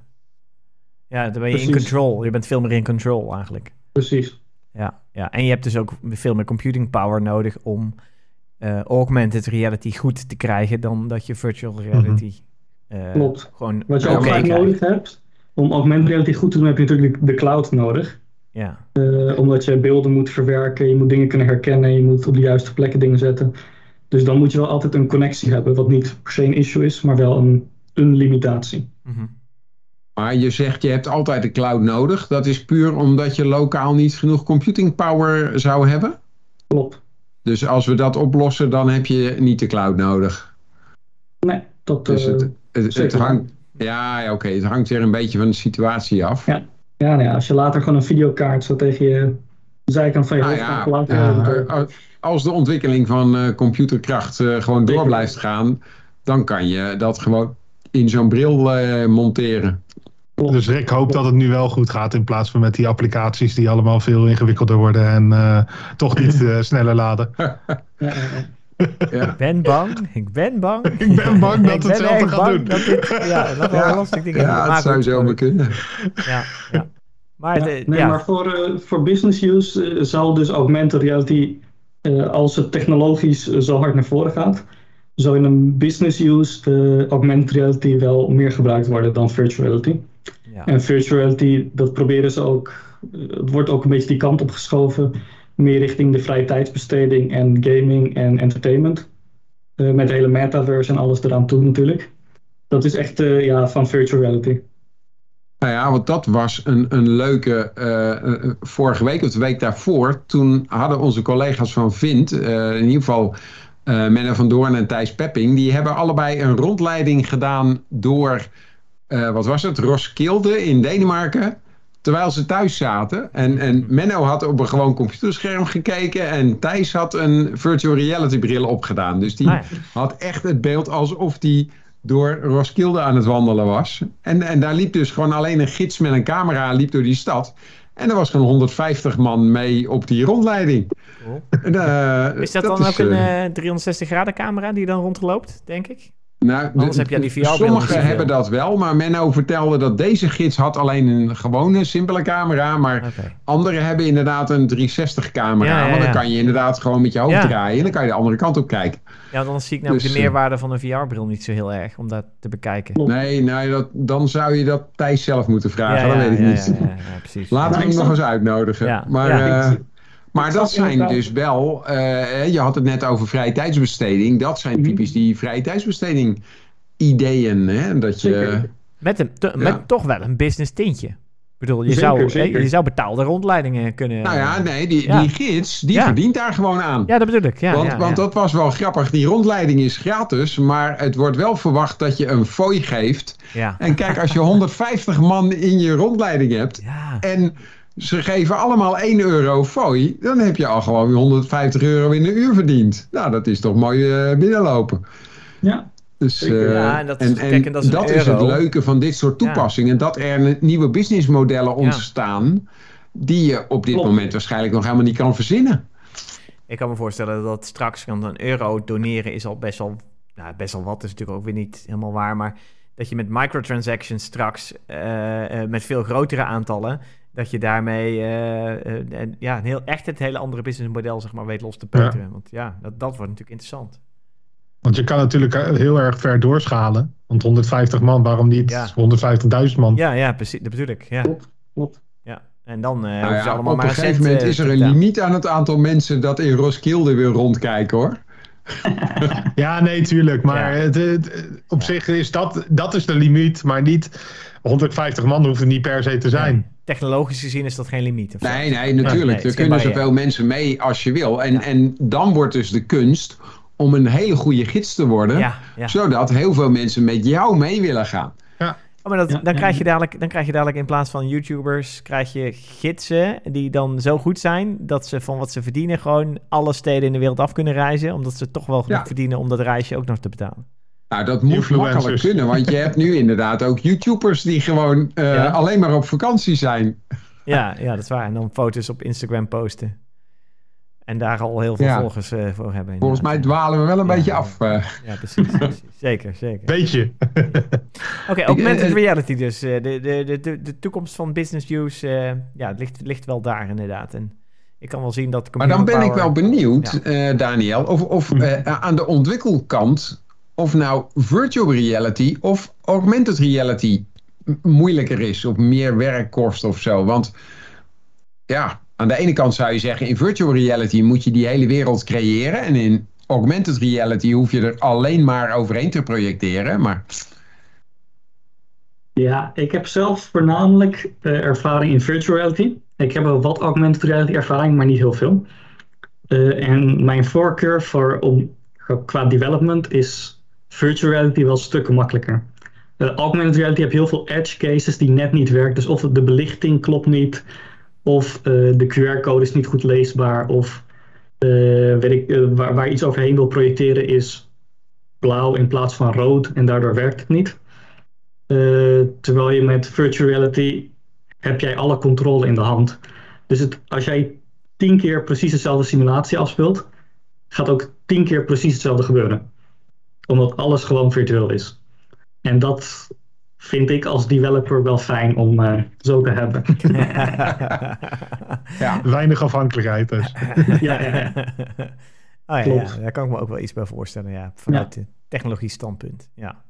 Ja. dan ben je in control. Je bent veel meer in control eigenlijk. Precies. Ja, ja. En je hebt dus ook veel meer computing power nodig om eh, augmented reality goed te krijgen dan dat je virtual reality eh, Klopt. gewoon Wat je ook krijgt. nodig hebt, om augmented reality goed te doen, heb je natuurlijk de cloud nodig. Ja, Eh, omdat je beelden moet verwerken, je moet dingen kunnen herkennen, je moet op de juiste plekken dingen zetten. Dus dan moet je wel altijd een connectie hebben, wat niet per se een issue is, maar wel een, een limitatie. mhm. Maar je zegt je hebt altijd de cloud nodig. Dat is puur omdat je lokaal niet genoeg computing power zou hebben. Klopt. Dus als we dat oplossen, dan heb je niet de cloud nodig. Nee, dat Dus eh, het, het, het zeker hangt. Ja, ja, oké. Het hangt weer een beetje van de situatie af. Ja. ja, nou ja, als je later gewoon een videokaart zo tegen je zijkant van je Nou hoofd ja, kan ja, horen, Eh, Als de ontwikkeling van eh, computerkracht eh, gewoon door blijft gaan, dan kan je dat gewoon in zo'n bril eh, monteren. Klopt. Dus Rick hoopt dat het nu wel goed gaat in plaats van met die applicaties die allemaal veel ingewikkelder worden en eh, toch niet eh, sneller laden. Ja, ja, ja. Ja. Ik ben bang. Ik ben bang. Ik ben bang dat Ik het hetzelfde gaat bang doen. Dat dit, ja, dat wel Ja. lastig ding Ja, het zou zomaar kunnen. Ja, ja. Maar, Ja, de- nee, ja, maar voor, eh, voor business use eh, zal dus augmented reality, eh, als het technologisch eh, zo hard naar voren gaat, zou in een business use eh, augmented reality wel meer gebruikt worden dan virtual reality. Ja. En virtual reality, dat proberen ze ook, eh, het wordt ook een beetje die kant op geschoven, meer richting de vrije tijdsbesteding en gaming en entertainment. Eh, met de hele metaverse en alles eraan toe natuurlijk. Dat is echt eh, ja, van virtual reality. Nou ja, want dat was een, een leuke. vorige week of de week daarvoor. Toen hadden onze collega's van Vint. eh, in ieder geval eh Menno van Doorn en Thijs Pepping. Die hebben allebei een rondleiding gedaan door. Eh, wat was het? Roskilde in Denemarken. Terwijl ze thuis zaten. En, en Menno had op een gewoon computerscherm gekeken. En Thijs had een virtual reality bril opgedaan. Dus die Ah, ja. had echt het beeld alsof die door Roskilde aan het wandelen was. En, en daar liep dus gewoon alleen een gids met een camera liep door die stad. En er was gewoon 150 man mee op die rondleiding. Cool. En, eh, Is dat, dan ook een eh, eh, 360 graden camera die dan rondloopt, denk ik? Nou, de- heb je aan die VR-bril niet Sommigen hebben dat wel, maar Menno vertelde dat deze gids had alleen een gewone simpele camera, maar Oké. anderen hebben inderdaad een 360 camera. Ja, ja, Want dan kan je inderdaad gewoon met je hoofd Ja. draaien en dan kan je de andere kant op kijken. Ja, dan zie ik namelijk Dus, de eh, meerwaarde van een VR-bril niet zo heel erg om dat te bekijken. Nee, nee dat, dan zou je dat Thijs zelf moeten vragen, ja, dat weet ik ja, niet. Ja, ja, ja, precies. Laten we Ja, hem ik nog eens uitnodigen. Ja. Maar, Ja. Eh, maar dat zijn dus wel, eh, je had het net over vrije tijdsbesteding. Dat zijn Mhm. typisch die vrije tijdsbesteding ideeën. Hè? Dat je. Met, een, to- Ja. met toch wel een business tintje. Ik bedoel, je, Zeker, zou, zeker. je zou betaalde rondleidingen kunnen... nou ja, nee, die, Ja. die gids, die Ja. verdient daar gewoon aan. Ja, dat bedoel ik. Ja, want ja, want ja. dat was wel grappig. Die rondleiding is gratis, maar het wordt wel verwacht dat je een fooi geeft. Ja. En kijk, als je 150 man in je rondleiding hebt Ja. en ze geven allemaal 1 euro fooi, dan heb je al gewoon weer 150 euro in een uur verdiend. Nou, dat is toch mooi eh, binnenlopen. Ja, Dus, eh, Ja, en dat is- en, kijk, en en dat is een het leuke van dit soort Ja. toepassingen. Dat er nieuwe businessmodellen ontstaan. die je op dit Klopt. moment waarschijnlijk nog helemaal niet kan verzinnen. Ik kan me voorstellen dat straks want een euro doneren is al best wel, nou, best wel wat. is natuurlijk ook weer niet helemaal waar. Maar dat je met microtransactions straks eh, eh, met veel grotere aantallen, dat je daarmee eh, eh, en, ja, een heel, echt het hele andere businessmodel zeg maar, weet los te peuteren. Want ja, dat, dat wordt natuurlijk interessant. Want je kan natuurlijk eh, heel erg ver doorschalen. Want 150 man, waarom niet Ja. 150.000 man? Ja, ja, precies. Dat bedoel ik. Ja, klopt. klopt. ja. En dan eh Nou ja, allemaal op maar een een gegeven moment is er een limiet aan het aantal mensen dat in Roskilde weer rondkijken hoor. Ja, nee, tuurlijk. Maar Ja. het, het- op Ja. zich is dat, dat is de limiet. Maar niet 150 man hoeft het niet per se te zijn. Technologisch gezien is dat geen limiet. Nee, nee, natuurlijk. er kunnen zoveel mensen mee als je wil. En, Ja. en dan wordt dus de kunst om een hele goede gids te worden. Ja, ja. Zodat heel veel mensen met jou mee willen gaan. Oh, maar dat, Ja, dan, ja, krijg je ja. dadelijk, dan krijg je dadelijk in plaats van YouTubers, krijg je gidsen die dan zo goed zijn dat ze van wat ze verdienen gewoon alle steden in de wereld af kunnen reizen, omdat ze toch wel genoeg Ja. verdienen om dat reisje ook nog te betalen. Nou, dat moet makkelijk kunnen. Want je hebt nu inderdaad ook YouTubers die gewoon eh, Ja. alleen maar op vakantie zijn. Ja, ja, dat is waar. En dan foto's op Instagram posten. En daar al heel veel Ja. volgers eh, voor hebben. Volgens mij dwalen we wel een Ja. beetje af. eh. Ja, precies. precies. Zeker, zeker. Beetje. Oké, augmented eh, eh, reality dus. de, de, de, de, de toekomst van business use, ja, het ligt, ligt wel daar inderdaad. En ik kan wel zien dat... Maar dan ben ik wel benieuwd, Daniel, of, of Hm. eh, aan de ontwikkelkant, of nou virtual reality of augmented reality moeilijker is of meer werk kost of zo. Want ja, aan de ene kant zou je zeggen, in virtual reality moet je die hele wereld creëren. En in augmented reality hoef je er alleen maar overheen te projecteren. Maar Ja, ik heb zelf voornamelijk eh, ervaring in virtual reality. Ik heb wel wat augmented reality ervaring, maar niet heel veel. Eh, en mijn voorkeur voor om, qua development is virtual reality wel stukken makkelijker. Eh, augmented reality heb je heel veel edge cases die net niet werken. Dus of de belichting klopt niet, of eh, de QR-code is niet goed leesbaar, of eh, weet ik, eh, waar, iets overheen wil projecteren is blauw in plaats van rood en daardoor werkt het niet. Terwijl je met virtual reality heb jij alle controle in de hand. Dus het, als jij tien keer precies dezelfde simulatie afspeelt, gaat ook tien keer precies hetzelfde gebeuren. Omdat alles gewoon virtueel is. En dat vind ik als developer wel fijn om eh, zo te hebben. ja, Weinig afhankelijkheid dus. ja, ja, ja. Oh ja, ja, daar kan ik me ook wel iets bij voorstellen, ja. Vanuit de technologie standpunt, ja.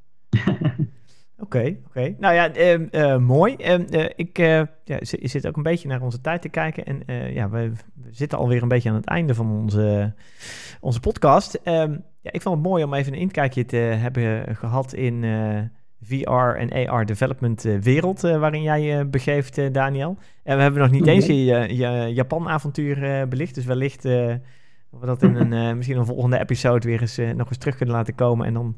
Oké, oké. Nou ja, ehm, eh, mooi. Ehm, eh, ik eh, ja, zi- zit ook een beetje naar onze tijd te kijken. En ja, we, we zitten alweer een beetje aan het einde van onze, onze podcast. Ehm, ja, ik vond het mooi om even een inkijkje te hebben gehad in VR en AR development wereld waarin jij je begeeft, Daniel. En we hebben nog niet eens je, je, Japan-avontuur belicht. Dus wellicht dat we dat in een, misschien een volgende episode weer eens, nog eens terug kunnen laten komen. En dan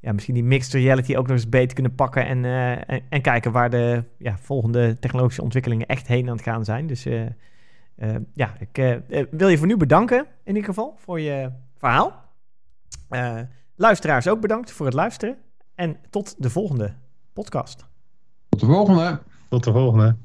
ja, misschien die mixed reality ook nog eens beter kunnen pakken. En, eh, en, en kijken waar de ja, volgende technologische ontwikkelingen echt heen aan het gaan zijn. Dus eh, eh, ja, ik wil je voor nu bedanken in ieder geval voor je verhaal. Eh, luisteraars ook bedankt voor het luisteren. En tot de volgende podcast. tot de volgende. Tot de volgende.